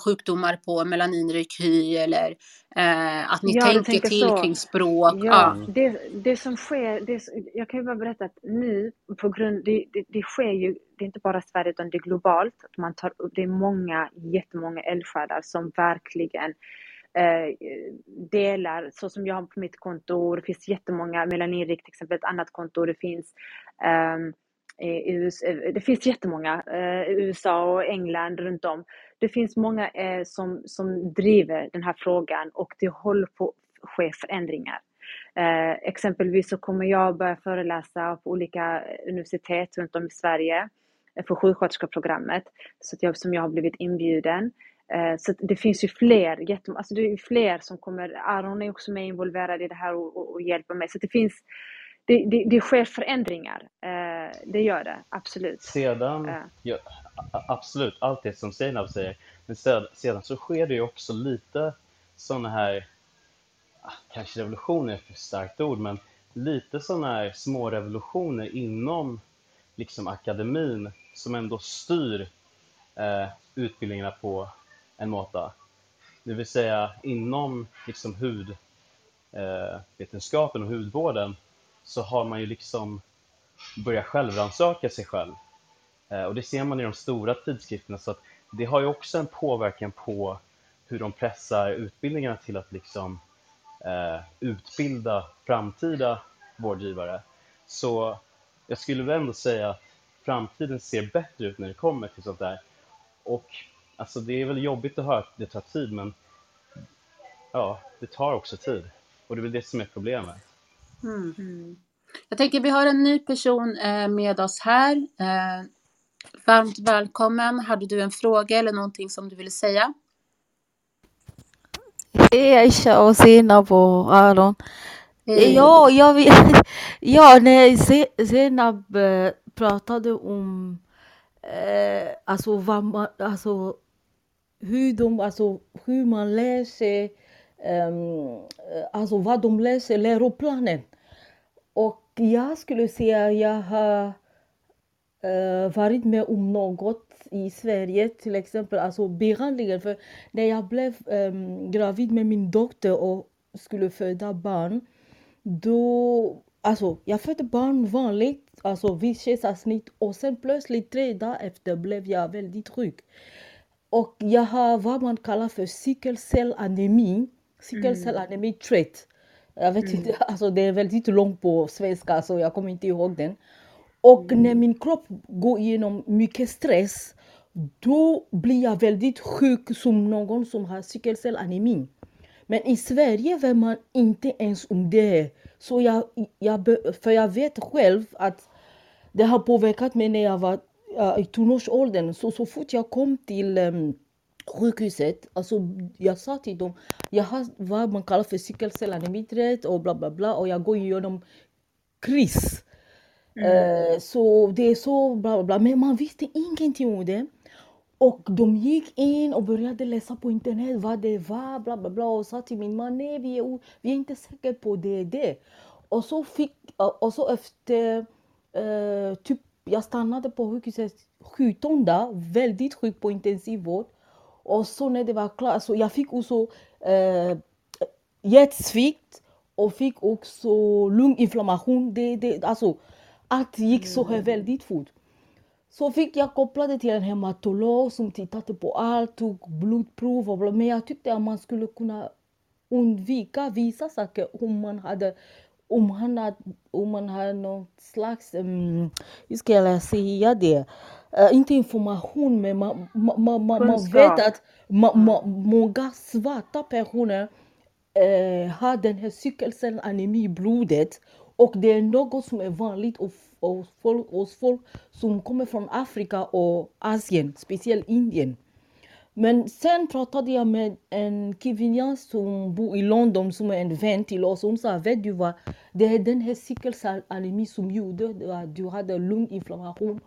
sjukdomar på melaninrik hy eller eh, att ni Ja, tänker till så. kring språk. Ja, Ja. det, det som sker, det, jag kan ju bara berätta att nu på grund, det, det, det sker ju, det är inte bara Sverige utan det är globalt, att man tar upp, det är många, jättemånga eldsjälar som verkligen eh, delar, så som jag har på mitt konto, det finns jättemånga, Melaninrik till exempel, ett annat konto, det finns i USA, eh, det finns jättemånga, eh, USA och England runt om. Det finns många eh, som, som driver den här frågan och det håller på att ske förändringar. Eh, exempelvis så kommer jag börja föreläsa på olika eh, universitet runt om i Sverige eh, för sjuksköterskeprogrammet så att jag, som jag har blivit inbjuden. Så att det finns ju fler, jättem- alltså det är fler som kommer, Aron är också med involverad i det här och, och, och hjälper mig. Så att det finns, det, det, det sker förändringar, eh, det gör det, absolut. Sedan, Ja. ja, absolut, allt det som Zeinab säger. Men sedan, sedan så sker det ju också lite sådana här, ah, kanske revolutioner är för starkt ord, men lite sådana här små revolutioner inom liksom akademin som ändå styr eh, utbildningarna på en måta. Det vill säga inom liksom hud, eh, och hudvården så har man ju liksom börjat självrannsaka sig själv. Eh, och det ser man i de stora tidskrifterna så att det har ju också en påverkan på hur de pressar utbildningarna till att liksom eh, utbilda framtida vårdgivare. Så jag skulle väl ändå säga att framtiden ser bättre ut när det kommer till sånt där. Och alltså det är väl jobbigt att höra att det tar tid men ja, det tar också tid. Och det är väl det som är problemet. Mm. Jag tänker vi har en ny person eh, med oss här. Eh, varmt välkommen. Hade du en fråga eller någonting som du ville säga? Hej Aisha och Zeinab och Aron. Hej. Ja, jag vill, [LAUGHS] ja när Zeinab eh, pratade om eh, alltså, vad man, alltså, hur, de, alltså, hur man läser, ehm, eh, alltså vad de läser, läroplanen. Och jag skulle säga jag har eh, varit med om något i Sverige, till exempel alltså behandlingen. För när jag blev ehm, gravid med min dotter och skulle föda barn, då, alltså jag födde barn vanligt, alltså vid kejsarsnitt och sen plötsligt tre dagar efter blev jag väldigt sjuk. Och jag har vad man kallar för sickelcellanemi, sickelcellanemi trait. Jag vet inte, alltså det är väldigt långt på svenska så jag kommer inte ihåg den. Och när min kropp går igenom mycket stress, då blir jag väldigt sjuk som någon som har sickelcellanemi. Men i Sverige vet man inte ens om det. Så jag, jag, för jag vet själv att det har påverkat mig när jag var äh, i tonårsåldern. Så, så fort jag kom till um, sjukhuset, alltså jag sa till dem, jag har vad man kallar för sickelcellanemi och bla bla bla och jag går igenom kris. Eh, så det är så bla bla bla, men man visste ingenting om det. Och de gick in och började läsa på internet vad det var, bla bla bla och sa till min man, nej vi är, vi är inte säkra på det, det. Och så fick, och så efter, eh, typ, jag stannade på sjukhuset 17 dagar, väldigt sjuk på intensivvård. Och så när det var klart, så jag fick också eh, hjärtsvikt och fick också lunginflammation. Det, det, alltså, allt gick så här väldigt fort. Så fick jag koppla det till en hematolog som tittade på allt, tog blodprov och bla. Men jag tyckte att man skulle kunna undvika vissa saker om man hade om han hade, om man hade någon slags, um, hur ska jag säga det, Eh, inte information men man, man, man, man, vet att många svarta personer eh, har den här cykelcellanemi i blodet och det är något som är vanligt hos, folk, hos folk som kommer från Afrika och Asien, speciellt Indien. Men sen pratade jag med en kvinna som bor i London som är en vän till oss. Hon sa, vet du vad, det är den här cykelcellanemi som gjorde att du hade lunginflammation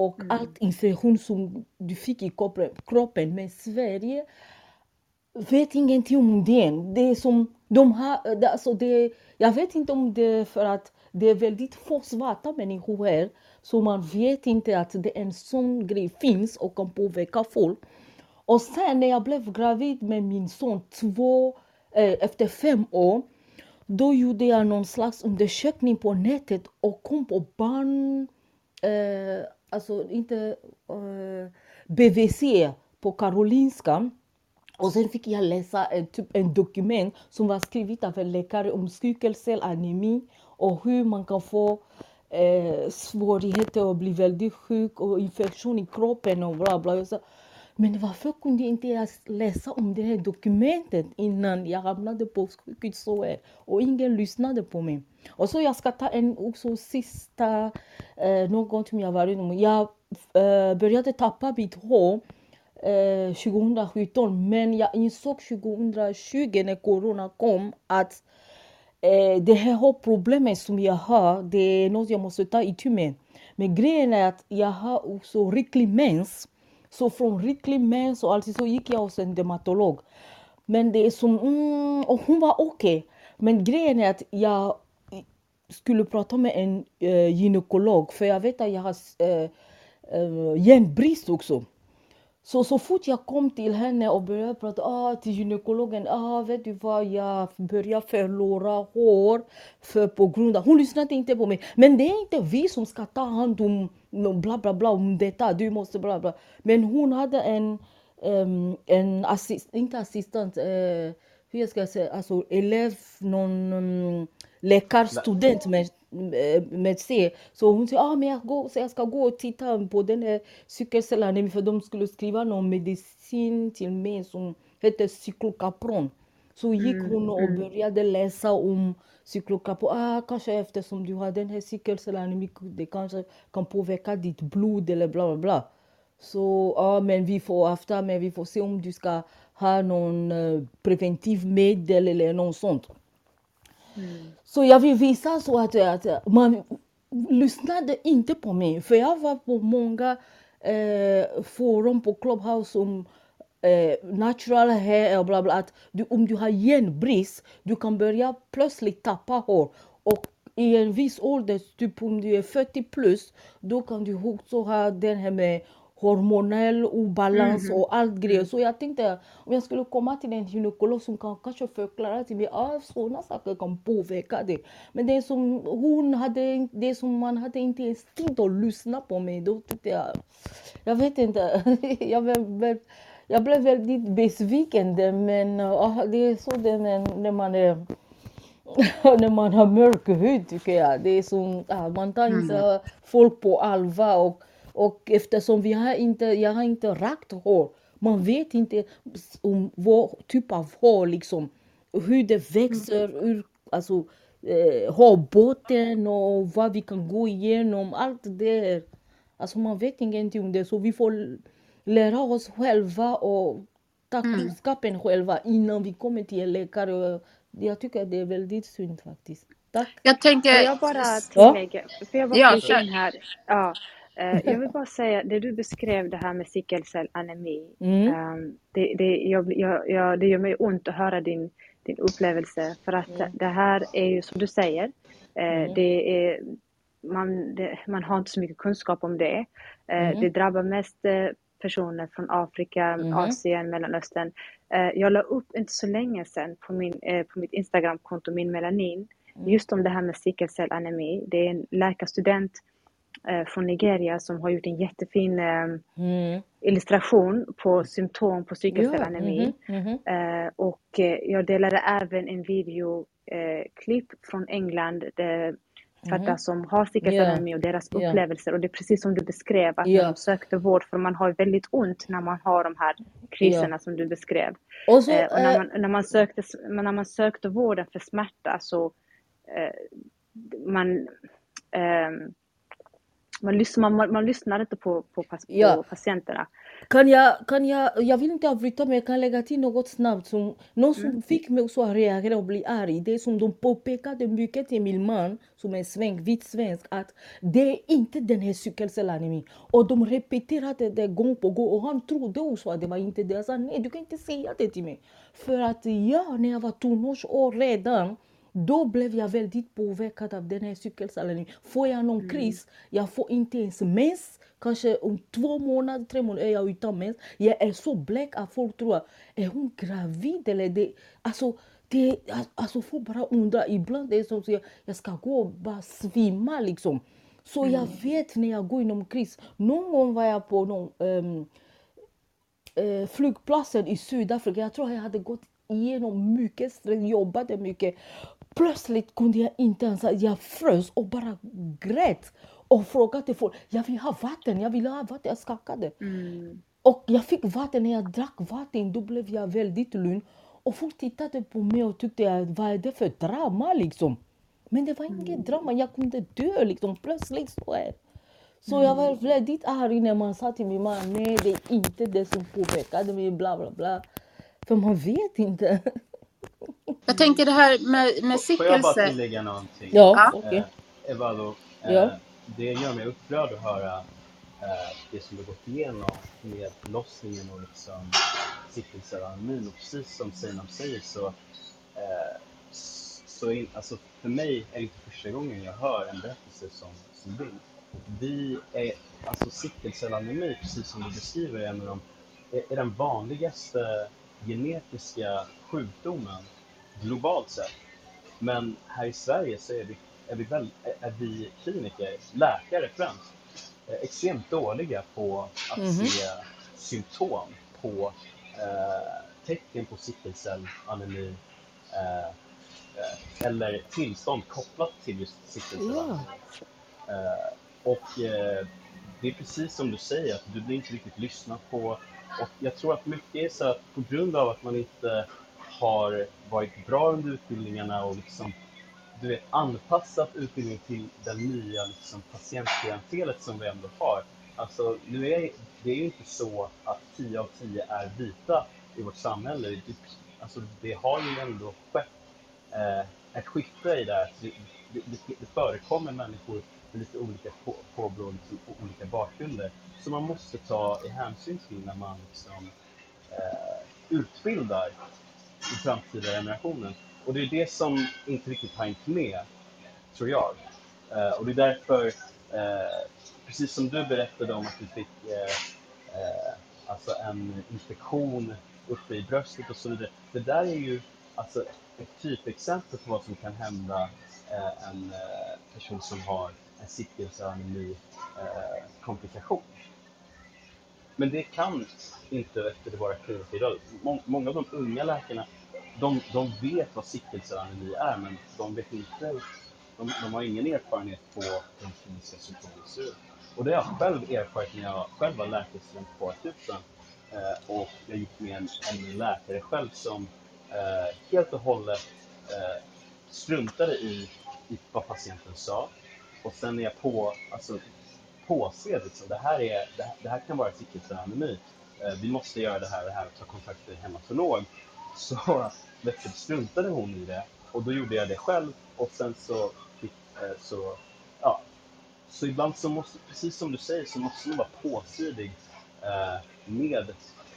och allt infektion som du fick i kroppen. kroppen. Men Sverige vet ingenting om den. Det är som de har, det- alltså det, jag vet inte om det är för att det är väldigt få svarta människor här, så man vet inte att det är en sån grej finns och kan påverka folk. Och sen när jag blev gravid med min son två, eh, efter fem år, då gjorde jag någon slags undersökning på nätet och kom på barn, eh, alltså inte eh, uh, BVC på Karolinska. Och sen fick jag läsa en, typ, en dokument som var skrivet av en läkare om cykelcellanemi och hur man kan få eh, svårigheter att bli väldigt sjuk och infektion i kroppen och bla bla. Jag sa, men varför kunde inte jag läsa om det här dokumentet innan jag hamnade på sjukhus? Och ingen lyssnade på mig. Och så jag ska ta en också sista, eh, något som jag varit med Jag eh, började tappa mitt hår eh, 2017 men jag insåg 2020 när corona kom att eh, det här hårproblemet som jag har, det är något jag måste ta itu med. Men grejen är att jag har också riklig mens. Så från riklig mens och alltid så gick jag hos en dermatolog. Men det är som, mm, och hon var okej. Men grejen är att jag skulle prata med en eh, gynekolog för jag vet att jag har eh, eh, järnbrist också. Så, så fort jag kom till henne och började prata ah, till gynekologen, ah, vet du vad, jag börjar förlora hår för på grund av... Hon lyssnade inte på mig. Men det är inte vi som ska ta hand om bla bla bla om detta, du måste bla bla. Men hon hade en, em, en assist, inte assistent, eh, hur jag ska säga, alltså elev, någon um, läkarstudent med, eh, med C. Så hon sa, ah, men jag, går, så jag ska gå och titta på den här cykelcellanemi för de skulle skriva någon medicin till mig som heter cyklocapron. Så gick Mm, hon och mm. började läsa om cyklocapron. Ah, kanske eftersom du har den här cykelcellanemi, det kanske kan påverka ditt blod eller bla bla bla. Så ja, men vi får efter, men vi får se om du ska ha någon eh, preventivmedel eller något sånt. Så jag vill visa så att, att man lyssnade inte på mig. För jag var på många eh, forum på Clubhouse om eh, natural hair och bla bla. Att du, om du har järnbrist, du kan börja plötsligt tappa hår. Och i en viss ålder, typ om du är 40 plus, då kan du också ha den här med hormonell obalans Mhm. och allt grejer. Så jag tänkte om jag skulle komma till en gynekolog som kan kanske förklara till mig att sådana saker kan påverka det. Men det som hon hade, det som man hade inte ens tid att lyssna på mig. Då tyckte jag, jag vet inte, [LAUGHS] jag blev, blev, jag blev väldigt besviken men uh, det är så det när, när man är [LAUGHS] när man har mörk hud tycker jag. Det är som, ah, man tar inte folk på allvar. Och, och eftersom vi har inte, jag har inte rakt hår. Man vet inte om vad typ av hår liksom. Hur det växer ur alltså, eh, hårbotten och vad vi kan gå igenom. Allt det. här. Alltså man vet ingenting om det. Så vi får lära oss själva och ta kunskapen själva innan vi kommer till en läkare. Jag tycker det är väldigt synd faktiskt. Tack. Jag tänker... Får jag bara Ja. tillägga? Får jag bara Ja, in här? Ja. eh, Jag vill bara säga, det du beskrev det här med sickelcellanemi. Mm. ehm, Det, det, jag, jag, jag, det gör mig ont att höra din, din upplevelse. För att Mm. det här är ju som du säger, eh, Mm. det är, man, det, man har inte så mycket kunskap om det. Eh, Mm. Det drabbar mest personer från Afrika, Mm. Asien, Mellanöstern. Eh, Jag la upp inte så länge sedan på, min, eh, på mitt Instagramkonto, min melanin, just om det här med sickelcellanemi. Det är en läkarstudent eh, från Nigeria som har gjort en jättefin eh, Mm. illustration på symptom på Ja, cykelcellanemi. mhm, mhm. Eh, och jag delade även en videoklipp från England födda Mhm. som har cykelcellanemi och deras upplevelser. Och det är precis som du beskrev, att Ja. de sökte vård, för man har väldigt ont när man har de här kriserna som du beskrev. Och så, Eh, och när eh, man, när, man sökte, när man sökte vården för smärta så eh, man, ehm, man, lyssnar, man, man lyssnar inte på, på, på Ja. patienterna. Kan jag, kan jag, jag vill inte avbryta men jag kan lägga till något snabbt som något som Mm. fick mig också att reagera och bli arg. Det som de påpekade mycket till min man som är svensk, vit svensk att det är inte den här cykelcellanemin. Och de repeterade det gång på gång och han trodde också att det var inte det. Jag sa nej du kan inte säga det till mig. För att ja, när jag var tonårsår redan då blev jag väldigt påverkad av den här cykelcellanemin. Får jag någon kris, jag får inte ens mens. Kanske om två månader, tre månader är jag utan mens. Jag är så blek att folk tror att är hon gravid eller det. Alltså, det, alltså folk bara undrar. Ibland är det som att jag, jag ska gå och bara svimma liksom. Så jag vet när jag går inom kris. Någon gång var jag på någon ehm, eh, flygplatsen i Sydafrika. Jag tror jag hade gått igenom mycket stress, jobbade mycket. Plötsligt kunde jag inte ens, jag frös och bara grät och frågade folk, jag vill ha vatten, jag vill ha vatten, jag skakade. Och jag fick vatten, när jag drack vatten då blev jag väldigt lugn. Och folk tittade på mig och tyckte, vad är det för drama liksom? Men det var inget drama, jag kunde dö liksom, plötsligt så här. Så jag var väldigt arg när man sa till min man, nej det är inte det som påverkade mig, bla bla bla. För man vet inte. [LAUGHS] Jag tänker det här med, med Får jag bara sickelse. tillägga någonting? Ja, Ja. okej. Eh, Evalo, eh, Ja det gör mig upprörd att höra eh, det som du gått igenom med förlossningen och liksom sickelselanemin. Och precis som Seinab säger så, eh, så in, alltså för mig är det inte första gången jag hör en berättelse som, som din. Vi är, alltså sickelcellanemi, precis som du beskriver, är, en av de, är, den vanligaste genetiska sjukdomen globalt sett. Men här i Sverige så är det är vi, väl, är vi kliniker, läkare främst, eh, extremt dåliga på att Mhm. se symptom på eh, tecken på sickelcellanemi eh, eh, eller tillstånd kopplat till just sickelcellanemi. Eh, och eh, det är precis som du säger, att du blir inte riktigt lyssnad på. Och jag tror att mycket är så att på grund av att man inte har varit bra under utbildningarna och liksom, du vet, anpassat utbildningen till det nya liksom, patientklientelet som vi ändå har. Alltså, nu är det är ju inte så att 10 av 10 är vita i vårt samhälle. Det, alltså, det har ju ändå skett eh, ett skifte i det här. Det, det, det, det förekommer människor med lite olika på, påbrå, liksom, och olika bakgrunder som man måste ta i hänsyn till när man liksom, eh, utbildar i framtida generationen. Och det är det som inte riktigt har hängt med, tror jag. Eh, och det är därför, eh, precis som du berättade om att du fick eh, eh, alltså en infektion uppe i bröstet och så vidare. Det där är ju alltså ett typexempel på vad som kan hända eh, en eh, person som har en sickelcelanemi eh, komplikation. Men det kan inte efter våra kliniker idag. Många av de unga läkarna, de, de vet vad sickelcellanemi är, men de vet inte, de, de har ingen erfarenhet på hur kliniska symptomen ser ut. Och det har jag själv erfarit när jag själv var läkarstudent på akuten. Eh, och jag gick med en, en läkare själv som eh, helt och hållet eh, struntade i, i vad patienten sa. Och sen är jag på, alltså, påse liksom, det här, är, det, här, det här kan vara sickelcellanemi. Eh, vi måste göra det här och det här och ta kontakt med hematolog. Så [LAUGHS] struntade hon i det och då gjorde jag det själv och sen så fick, eh, så, ja. Så ibland så måste, precis som du säger, så måste man vara påsidig eh, med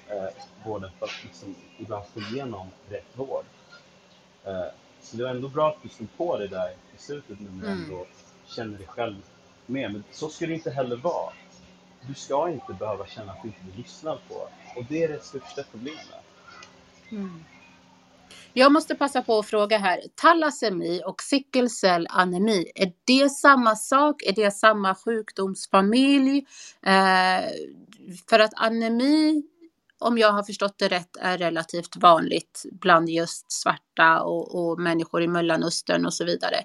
eh, vården för att liksom ibland få igenom rätt vård. Eh, så det var ändå bra att du stod på det där i slutet när du Mm. ändå känner dig själv med. Men så ska det inte heller vara. Du ska inte behöva känna att du inte blir lyssnad på. Och det är det största problemet. Mm. Jag måste passa på att fråga här. Talasemi och sickelcellanemi, är det samma sak? Är det samma sjukdomsfamilj? Eh, för att anemi, om jag har förstått det rätt, är relativt vanligt bland just svarta och, och människor i Mellanöstern och så vidare.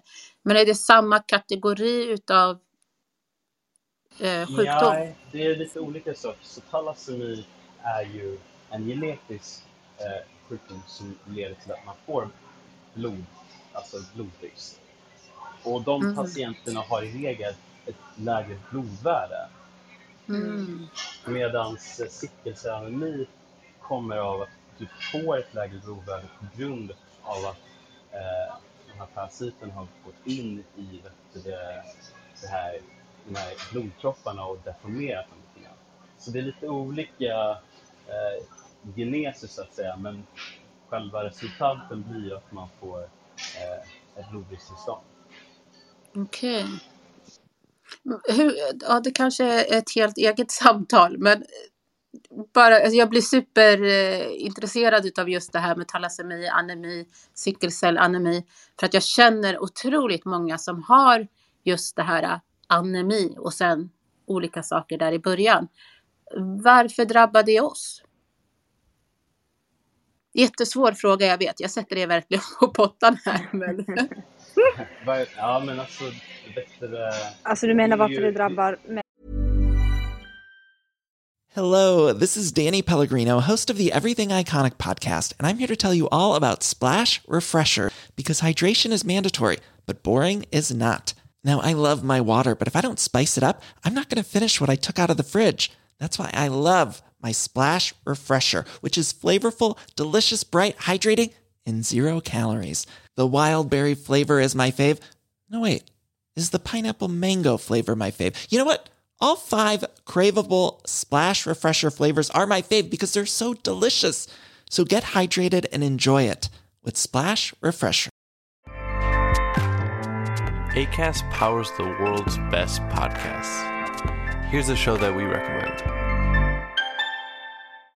Men är det samma kategori utav eh, sjukdom? Nej, det är lite olika saker. Så talasemi är ju en genetisk eh, sjukdom som leder till att man får blod, alltså blodbrist. Och de Mm. patienterna har i regel ett lägre blodvärde. Mm. Medan sickelcellanemi kommer av att du får ett lägre blodvärde på grund av att eh, de här parasiten har gått in i det, det här, de här blodkropparna och deformerat dem lite grann. Så det är lite olika eh, geneser så att säga, men själva resultaten blir att man får eh, ett blodbriststillstånd. Okej. Hur, ja, det kanske är ett helt eget samtal, men bara, alltså jag blir superintresserad eh, av just det här med talassemi, anemi, cykelcellanemi, för att jag känner otroligt många som har just det här eh, anemi och sen olika saker där i början. Varför drabbar det oss? Jättesvår fråga, jag vet. Jag sätter det verkligen [LAUGHS] på pottan här. Men... [LAUGHS] ja, men alltså, bättre... Alltså du menar varför det drabbar Hello, this is Danny Pellegrino, host of the Everything Iconic podcast, and I'm here to tell you all about Splash Refresher because hydration is mandatory, but boring is not. Now, I love my water, but if I don't spice it up, I'm not going to finish what I took out of the fridge. That's why I love my Splash Refresher, which is flavorful, delicious, bright, hydrating, and zero calories. The wild berry flavor is my fave. No, wait, is the pineapple mango flavor my fave? You know what? All five craveable Splash Refresher flavors are my fave because they're so delicious. So get hydrated and enjoy it with Splash Refresher. ACAST powers the world's best podcasts. Here's a show that we recommend.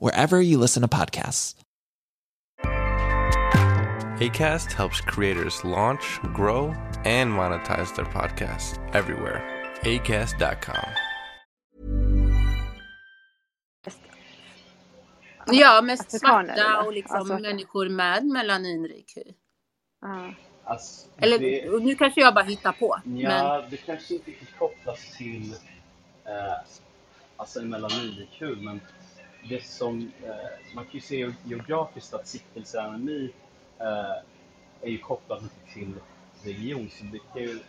wherever you listen to podcasts. ACAST helps creators launch, grow, and monetize their podcasts everywhere. ACAST.com. Ja, mest Afrikaner, svarta eller? och liksom Alltså- människor med melaninrik hy. Ja. Alltså, Eller det- och nu kanske jag bara hittar på. Men, Ja, det kanske inte riktigt kopplas till eh, alltså en melaninhud, men det som eh, man kan ju se geografiskt att sickelcellanemi eh, är ju kopplat mycket till region, så det kan ju,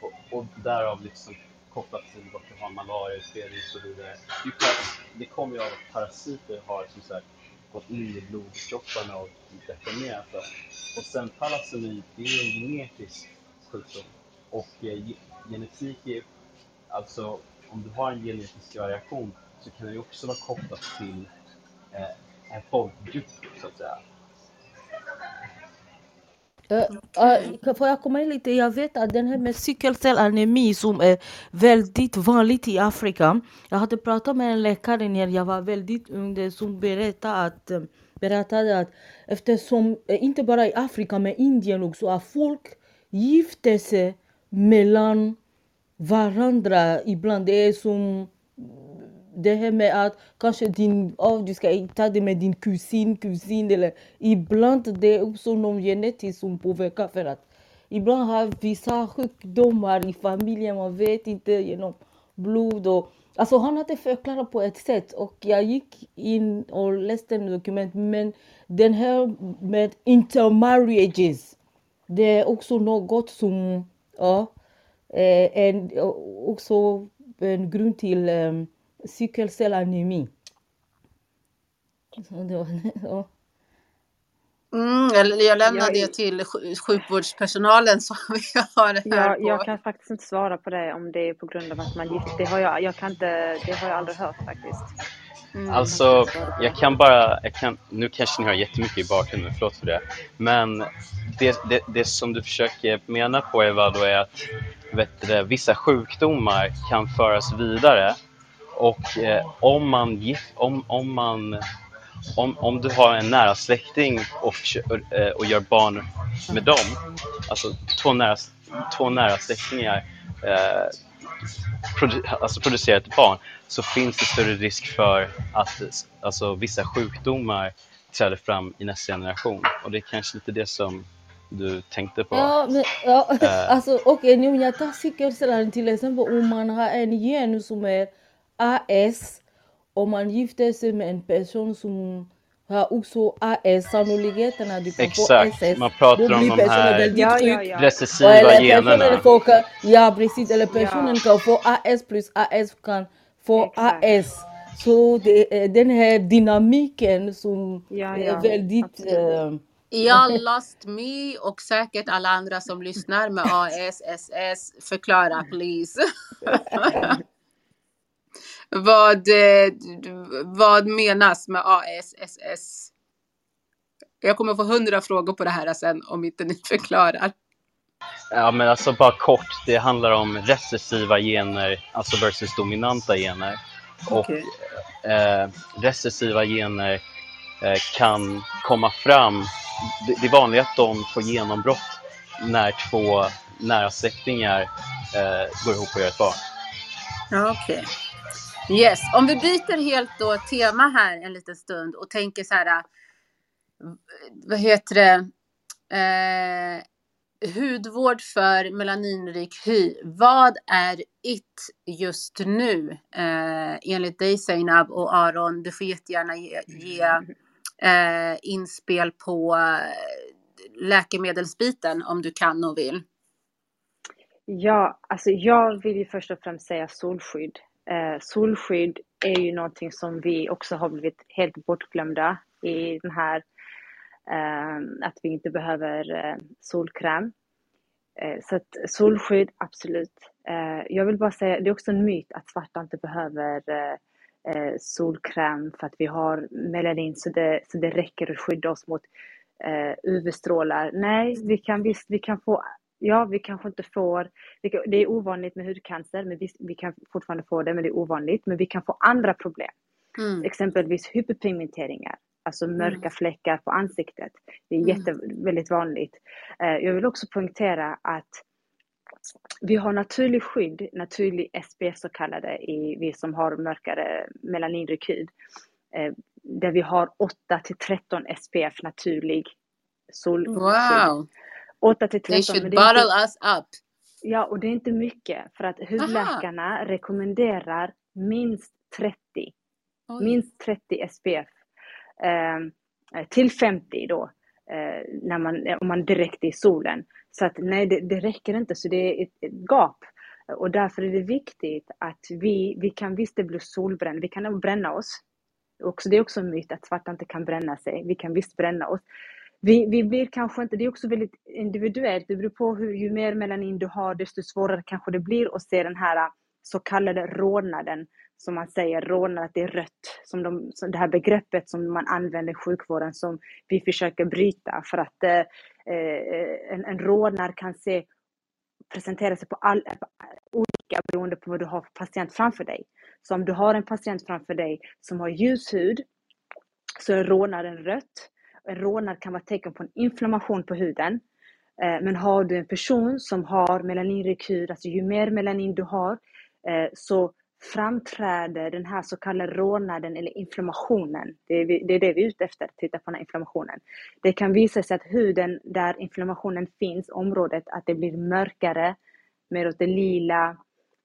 och, och därav liksom kopplat till vart du har malaria, och så vidare. Det, är det kommer ju av att parasiter har som sagt gått in i blodkropparna och deformerat det. Och sen talassemi, det är ju en genetisk sjukdom. Och eh, genetik är, alltså om du har en genetisk variation så kan det ju också vara kopplat till eh, en folkgrupp så att säga. Uh, uh, får jag komma in lite? Jag vet att den här med cykelcellanemi som är väldigt vanligt i Afrika. Jag hade pratat med en läkare när jag var väldigt ung som berättade att, eh, berättade att eftersom, inte bara i Afrika men Indien också, att folk gifter sig mellan varandra ibland. Det är som det här med att kanske din, oh, du ska ta det med din kusin, kusin eller ibland det är också någon genetiskt som påverkar för att ibland har vissa sjukdomar i familjen, man vet inte genom blod och Alltså han hade förklarat på ett sätt och jag gick in och läste en dokument men den här med intermarriages. Det är också något som ja, är en, också en grund till um, det var, [LAUGHS] ja. mm, jag, jag lämnar Jag- det till sj- sjukvårdspersonalen som [LAUGHS] vi har här Jag, på. jag kan faktiskt inte svara på det om det är på grund av att man gift. Det har jag, jag kan inte, det har jag aldrig hört faktiskt. Mm. Alltså, jag kan bara, jag kan, nu kanske ni hör jättemycket i bakgrunden, förlåt för det. Men det, det, det som du försöker mena på Eva då är att vet du, det, vissa sjukdomar kan föras vidare och eh, om man gift, om, om man om, om du har en nära släkting och, eh, och gör barn med dem, alltså två nära, två nära släktingar, eh, produ alltså producera ett barn så finns det större risk för att alltså, vissa sjukdomar träder fram i nästa generation. Och det är kanske lite det som du tänkte på. Ja, men, ja Eh. [LAUGHS] alltså okej nu jag tar cykelcellan till exempel om man har en gen som är AS och man gifter sig med en person som har också AS, sannolikheten att du kan Exakt, få SS, man pratar då om de här Ja, ja, ja. recessiva Och eller generna. personen får, ja precis, eller personen Ja. kan få AS plus AS kan få Exakt. AS. Så det är den här dynamiken som Ja, är ja, väldigt... eh, Jag lost me och säkert alla andra som lyssnar med ASSS. Förklara please. [LAUGHS] vad, eh, vad menas med ASSS? Jag kommer få hundra frågor på det här sen om inte ni [LAUGHS] förklarar. Ja, men alltså bara kort, det handlar om recessiva gener, alltså versus dominanta gener. Och Okej. eh, recessiva gener eh, kan komma fram, det, det är vanligt att de får genombrott när två nära släktingar eh, går ihop och gör ett barn. Ja, Okej. Yes, om vi byter helt då tema här en liten stund och tänker så här. Äh, vad heter det? Eh, hudvård för melaninrik hy. Vad är it just nu? Eh, enligt dig Seinab och Aron. Du får jättegärna ge, ge eh, inspel på läkemedelsbiten om du kan och vill. Ja, alltså jag vill ju först och främst säga solskydd. Eh, solskydd är ju någonting som vi också har blivit helt bortglömda i den här, eh, att vi inte behöver eh, solkräm. Eh, så att solskydd, absolut. Eh, jag vill bara säga, det är också en myt att svarta inte behöver eh, eh, solkräm för att vi har melanin så det, så det räcker att skydda oss mot eh, UV-strålar. Nej, vi kan visst, vi kan få Ja, vi kanske inte får, det är ovanligt med hudcancer, men vi, vi kan fortfarande få det, men det är ovanligt. Men vi kan få andra problem, Mm. exempelvis hyperpigmenteringar, alltså mörka Mm. fläckar på ansiktet. Det är Mm. jätte, väldigt vanligt. Eh, Jag vill också poängtera att vi har naturlig skydd, naturlig SPF så kallade, i vi som har mörkare melaninrik hy. Eh, Där vi har 8 till 13 SPF naturlig solskydd. Wow, 8 till they 13, should men är inte- bottle us up. Ja, och det är inte mycket för att hudläkarna rekommenderar minst 30. Oj. Minst 30 SPF. Eh, till 50 då, eh, när man, om man direkt är i solen. Så att nej, det, det räcker inte, så det är ett, ett gap. Och därför är det viktigt att vi, vi kan visst det bli solbränd, vi kan bränna oss. Också, det är också en myt att svarta inte kan bränna sig. Vi kan visst bränna oss. Vi, vi blir kanske inte, det är också väldigt individuellt, det beror på hur, ju mer melanin du har desto svårare kanske det blir att se den här äh, så kallade rodnaden som man säger, rodnad, att det är rött, som, de, som det här begreppet som man använder i sjukvården som vi försöker bryta för att eh, en, en rodnad kan se, presentera sig på, all, på olika beroende på vad du har för patient framför dig. Så om du har en patient framför dig som har ljus hud så är rodnaden rött. En rodnad kan vara tecken på en inflammation på huden. Eh, men har du en person som har melaninrik hud, alltså ju mer melanin du har, eh, så framträder den här så kallade rodnaden eller inflammationen. Det är, vi, det är det vi är ute efter, titta på den här inflammationen. Det kan visa sig att huden där inflammationen finns, området, att det blir mörkare, mer åt det lila,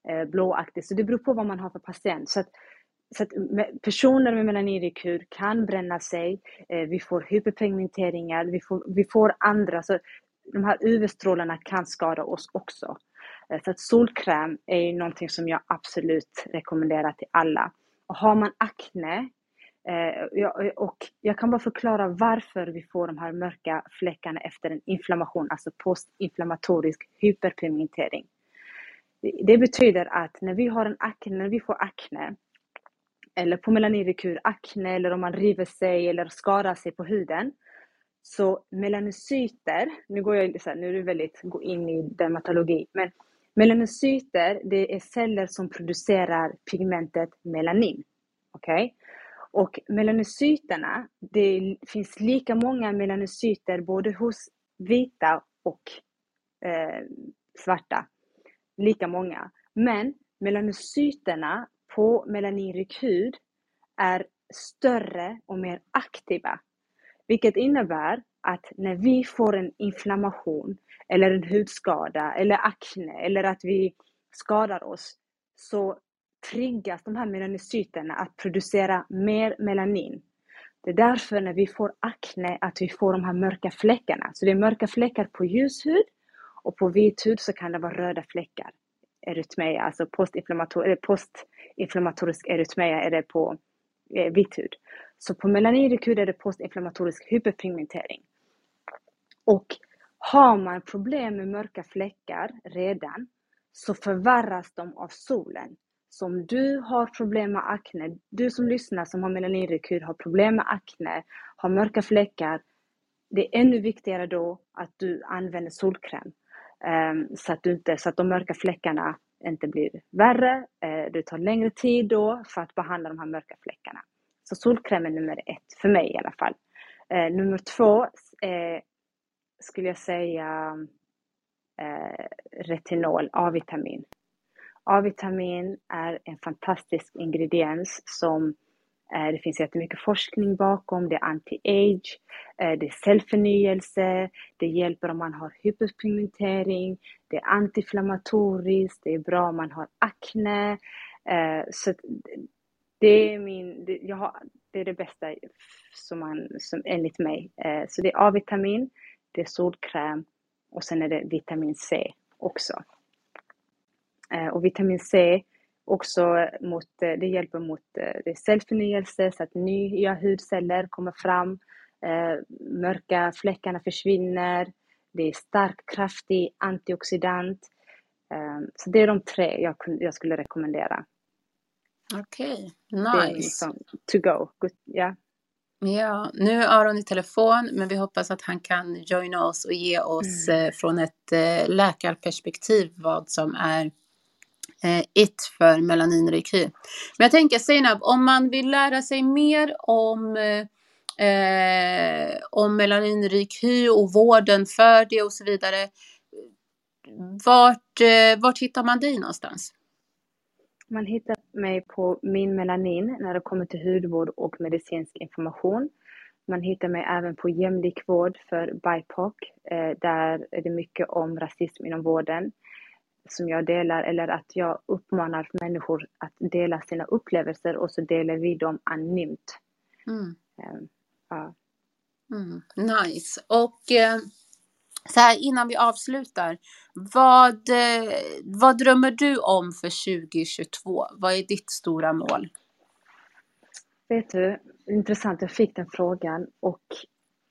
eh, blåaktigt. Så det beror på vad man har för patient. Så att, så att personer med melaninrekur kan bränna sig, eh, vi får hyperpigmenteringar, vi får, vi får andra, så de här UV-strålarna kan skada oss också. Eh, så att solkräm är ju någonting som jag absolut rekommenderar till alla. Och har man akne, eh, och jag kan bara förklara varför vi får de här mörka fläckarna efter en inflammation, alltså postinflammatorisk hyperpigmentering. Det- Det betyder att när vi har en akne, när vi får akne, eller på melaninrekur, akne eller om man river sig eller skadar sig på huden. Så melanocyter, nu går jag så här, nu är det väldigt, gå in i dermatologi, men melanocyter det är celler som producerar pigmentet melanin. Okej? Och melanocyterna, det finns lika många melanocyter både hos vita och eh, svarta. Lika många. Men melanocyterna på melaninrik hud är större och mer aktiva. Vilket innebär att när vi får en inflammation eller en hudskada eller akne eller att vi skadar oss så triggas de här melanocyterna att producera mer melanin. Det är därför när vi får akne att vi får de här mörka fläckarna. Så det är mörka fläckar på ljus hud och på vit hud så kan det vara röda fläckar. Erytmea, alltså postinflammator inflammatorisk erytmea är det på eh, vit hud. Så på melaninrik hud är det postinflammatorisk hyperpigmentering. Och har man problem med mörka fläckar redan så förvärras de av solen. Så om du har problem med akne, du som lyssnar som har melaninrik hud har problem med akne, har mörka fläckar, det är ännu viktigare då att du använder solkräm. Um, så, att du inte, så att de mörka fläckarna inte blir värre. Eh, det tar längre tid då för att behandla de här mörka fläckarna. Så solkräm är nummer ett, för mig i alla fall. Eh, nummer två eh, skulle jag säga retinol, A-vitamin. A-vitamin är en fantastisk ingrediens som Eh, det finns jättemycket forskning bakom. Det är anti-age, eh, det är cellförnyelse, det hjälper om man har hyperpigmentering, det är antiinflammatoriskt, det är bra om man har akne. Eh, så det är, min, det, jag har, det är det bästa som man, som enligt mig. Så det är A-vitamin, det är solkräm och sen är det vitamin C också. Och vitamin C också mot, eh, det hjälper mot eh, det cellförnyelse så att nya hudceller kommer fram, mörka fläckarna försvinner, det är stark, kraftig antioxidant. Så det är de tre jag, jag skulle rekommendera. Okej, okay. nice. Liksom to go. Good, yeah. Ja, nu är Aron i telefon, men vi hoppas att han kan joina oss och ge oss mm. från ett läkarperspektiv vad som är eh, Eh, it för melaninrik hy. Men jag tänker Seinab, om man vill lära sig mer om eh, eh om melaninrik hy och vården för det och så vidare. Vart, eh, vart hittar man dig någonstans? Man hittar mig på Min Melanin när det kommer till hudvård och medicinsk information. Man hittar mig även på Jämlik vård för BIPOC. Eh, där är det mycket om rasism inom vården som jag delar eller att jag uppmanar människor att dela sina upplevelser och så delar vi dem anonymt. Mm. Um, ja. Mm, nice. Och eh, så här innan vi avslutar. Vad, eh, vad drömmer du om för 2022? Vad är ditt stora mål? Vet du, intressant, jag fick den frågan och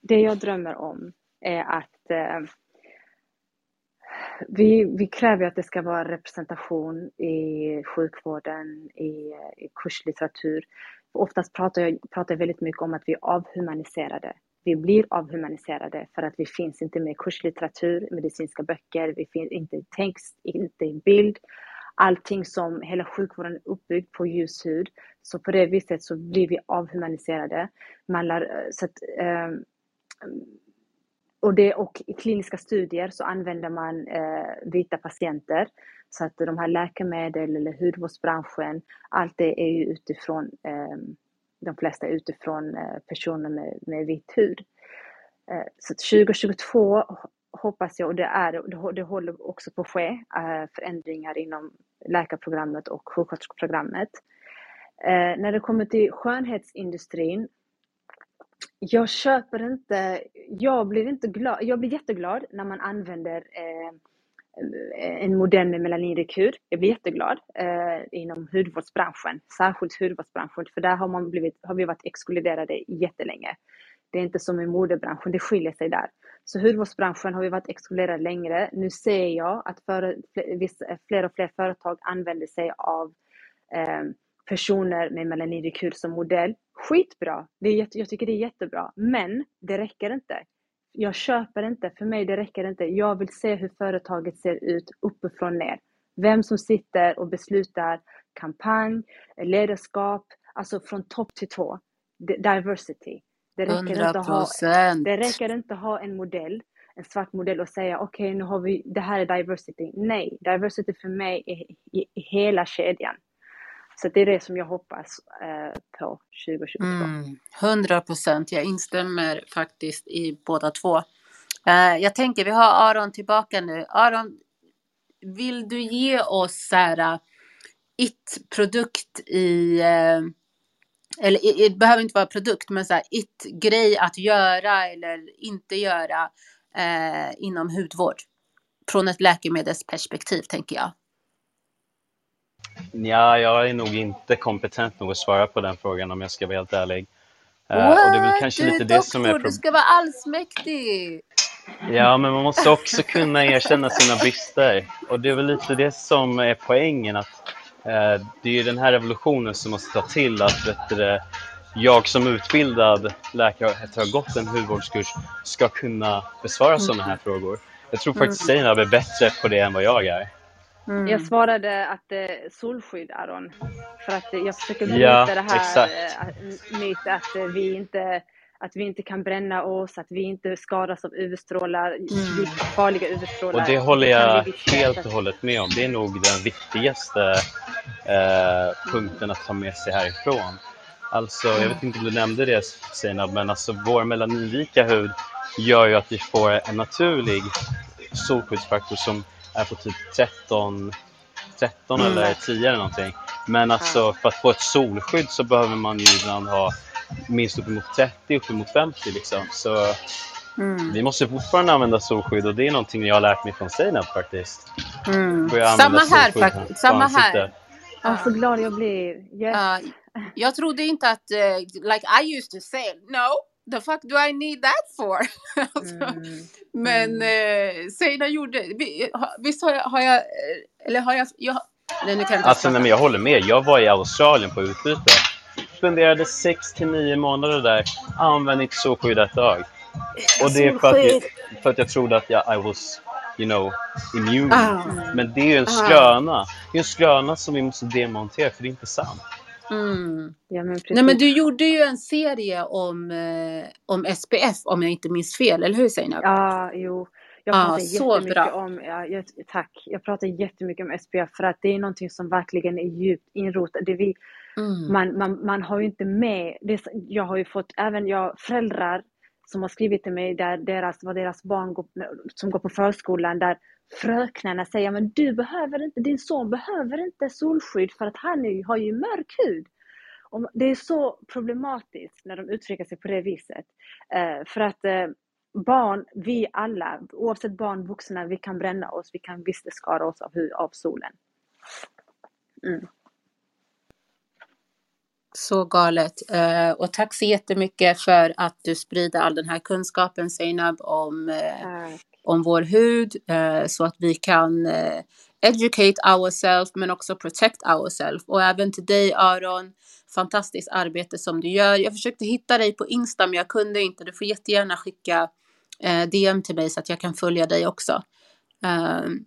det jag drömmer om är att eh, vi, vi kräver att det ska vara representation i sjukvården, i, i kurslitteratur. Oftast pratar jag, pratar väldigt mycket om att vi är avhumaniserade. Vi blir avhumaniserade för att vi finns inte med i kurslitteratur, medicinska böcker, vi finns inte i text, inte i bild. Allting som hela sjukvården är uppbyggd på ljushud. Så på det viset så blir vi avhumaniserade. Man lär, eh, så att, eh, och, det, och i kliniska studier så använder man eh, vita patienter. Så att de här läkemedel eller hudvårdsbranschen, allt det är ju utifrån, eh, de flesta är utifrån eh, personer med, med vit hud. Eh, så 2022 hoppas jag, och det, är, det, det håller också på att ske, eh, förändringar inom läkarprogrammet och sjuksköterskeprogrammet. Eh, när det kommer till skönhetsindustrin jag köper inte, jag blir inte glad, jag blir jätteglad när man använder eh, en modell med melaninrekur. Jag blir jätteglad eh, inom hudvårdsbranschen, särskilt hudvårdsbranschen, för där har, man blivit, har vi varit exkluderade jättelänge. Det är inte som i modebranschen, det skiljer sig där. Så hudvårdsbranschen har vi varit exkluderade längre. Nu ser jag att för, fler och fler företag använder sig av eh, personer med melaninrik hud som modell. Skitbra! Det är jag tycker det är jättebra. Men det räcker inte. Jag köper inte, för mig det räcker inte. Jag vill se hur företaget ser ut uppifrån ner. Vem som sitter och beslutar kampanj, ledarskap, alltså från topp till tå. Diversity. Det räcker, 100%. inte ha, det räcker inte ha en modell en svart modell och säga okej, okay, nu har vi, det här är diversity. Nej, diversity för mig är i hela kedjan. Så det är det som jag hoppas eh, på 2022. Mm, 100 procent, jag instämmer faktiskt i båda två. Eh, jag tänker, vi har Aron tillbaka nu. Aron, vill du ge oss så här, eh, it-produkt i, eh, eller det behöver inte vara produkt, men så här it-grej att göra eller inte göra eh, inom hudvård? Från ett läkemedelsperspektiv tänker jag. Ja, jag är nog inte kompetent nog att svara på den frågan om jag ska vara helt ärlig. Uh, och det är väl kanske du lite doktor, det som är du ska vara allsmäktig! Ja, men man måste också kunna erkänna sina brister. Och det är väl lite det som är poängen. att eh, Det är den här revolutionen som måste ta till att vet jag som utbildad läkare efter att ha gått en hudvårdskurs ska kunna besvara mm. sådana här frågor. Jag tror faktiskt mm. Seinab är bättre på det än vad jag är. Mm. Jag svarade att eh, solskydd, Aron. För att jag försöker bryta ja, det här exakt. eh, att eh, vi inte att vi inte kan bränna oss, att vi inte skadas av UV-strålar, mm. farliga UV-strålar. Och det håller jag helt och hållet med om. Det är nog den viktigaste eh, punkten att ta med sig härifrån. Alltså, jag vet inte om du nämnde det Seinab, men alltså vår melaninrika hud gör ju att vi får en naturlig solskyddsfaktor som är på typ 13, 13 mm. eller 10 eller någonting. Men alltså för att få ett solskydd så behöver man ju ibland ha minst uppemot 30, uppemot 50 liksom. Så mm. vi måste fortfarande använda solskydd och det är någonting jag har lärt mig från Seinab faktiskt. Mm. Samma här faktiskt. Samma här. Ja, så glad jag blir. Yes. Uh, jag trodde inte att, uh, like I used to say, no, the fuck do I need that for? [LAUGHS] alltså, mm. Men mm. eh, Seina gjorde, visst har jag, har jag eller har jag, jag nej, nu kan jag alltså, nej, men jag håller med. Jag var i Australien på utbyte. Spenderade 6 till 9 månader där. Använde inte solskydd ett dag. Och det är för att, jag, för att jag trodde att jag I was, you know, immune. Ah. Men det är ju en skröna. Det är en skröna som vi måste demontera, för det är inte sant. Mm. Ja, men Nej, men du gjorde ju en serie om, eh, om SPF om jag inte minns fel, eller hur Seinab? Ja, jo. Jag pratar ah, jättemycket om, ja, jag, tack, jag pratar jättemycket om SPF för att det är någonting som verkligen är djupt inrotat. Det vi, mm. man, man, man har ju inte med, det, jag har ju fått, även jag, föräldrar som har skrivit till mig där deras, vad deras barn går, som går på förskolan där fröknarna säger men du behöver inte, din son behöver inte solskydd för att han är, har ju mörk hud. Och det är så problematiskt när de uttrycker sig på det viset. Eh, för att eh, barn, vi alla, oavsett barn, vuxna, vi kan bränna oss, vi kan visst skada oss av, av solen. Mm. Så galet. Eh, och tack så jättemycket för att du sprider all den här kunskapen Seinab om eh, om vår hud eh, så att vi kan eh, educate ourselves men också protect ourselves. Och även till dig Aron, fantastiskt arbete som du gör. Jag försökte hitta dig på Insta men jag kunde inte. Du får jättegärna skicka eh, DM till mig så att jag kan följa dig också. Ehm,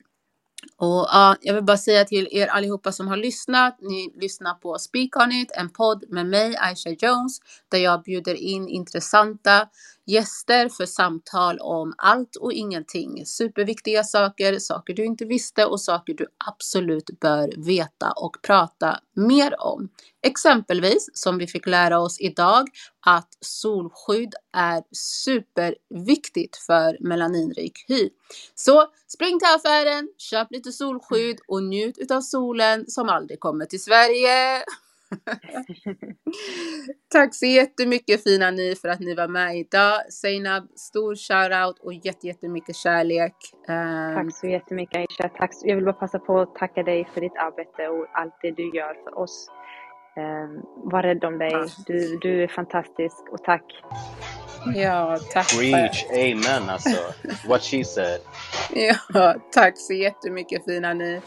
och ja, jag vill bara säga till er allihopa som har lyssnat, ni lyssnar på Speak On It, en podd med mig, Aisha Jones, där jag bjuder in intressanta gäster för samtal om allt och ingenting. Superviktiga saker, saker du inte visste och saker du absolut bör veta och prata mer om. Exempelvis som vi fick lära oss idag att solskydd är superviktigt för melaninrik hy. Så spring till affären, köp lite solskydd och njut av solen som aldrig kommer till Sverige. [LAUGHS] Tack så jättemycket fina ni för att ni var med idag. Seinab, stor shoutout och jättemycket kärlek. Um... Tack så jättemycket Aisha. Tack. Jag vill bara passa på att tacka dig för ditt arbete och allt det du gör för oss. Um, var rädd om dig. Du, du är fantastisk och tack. Ja, tack. Preach, amen alltså. What she said. [LAUGHS] ja, tack så jättemycket fina ni.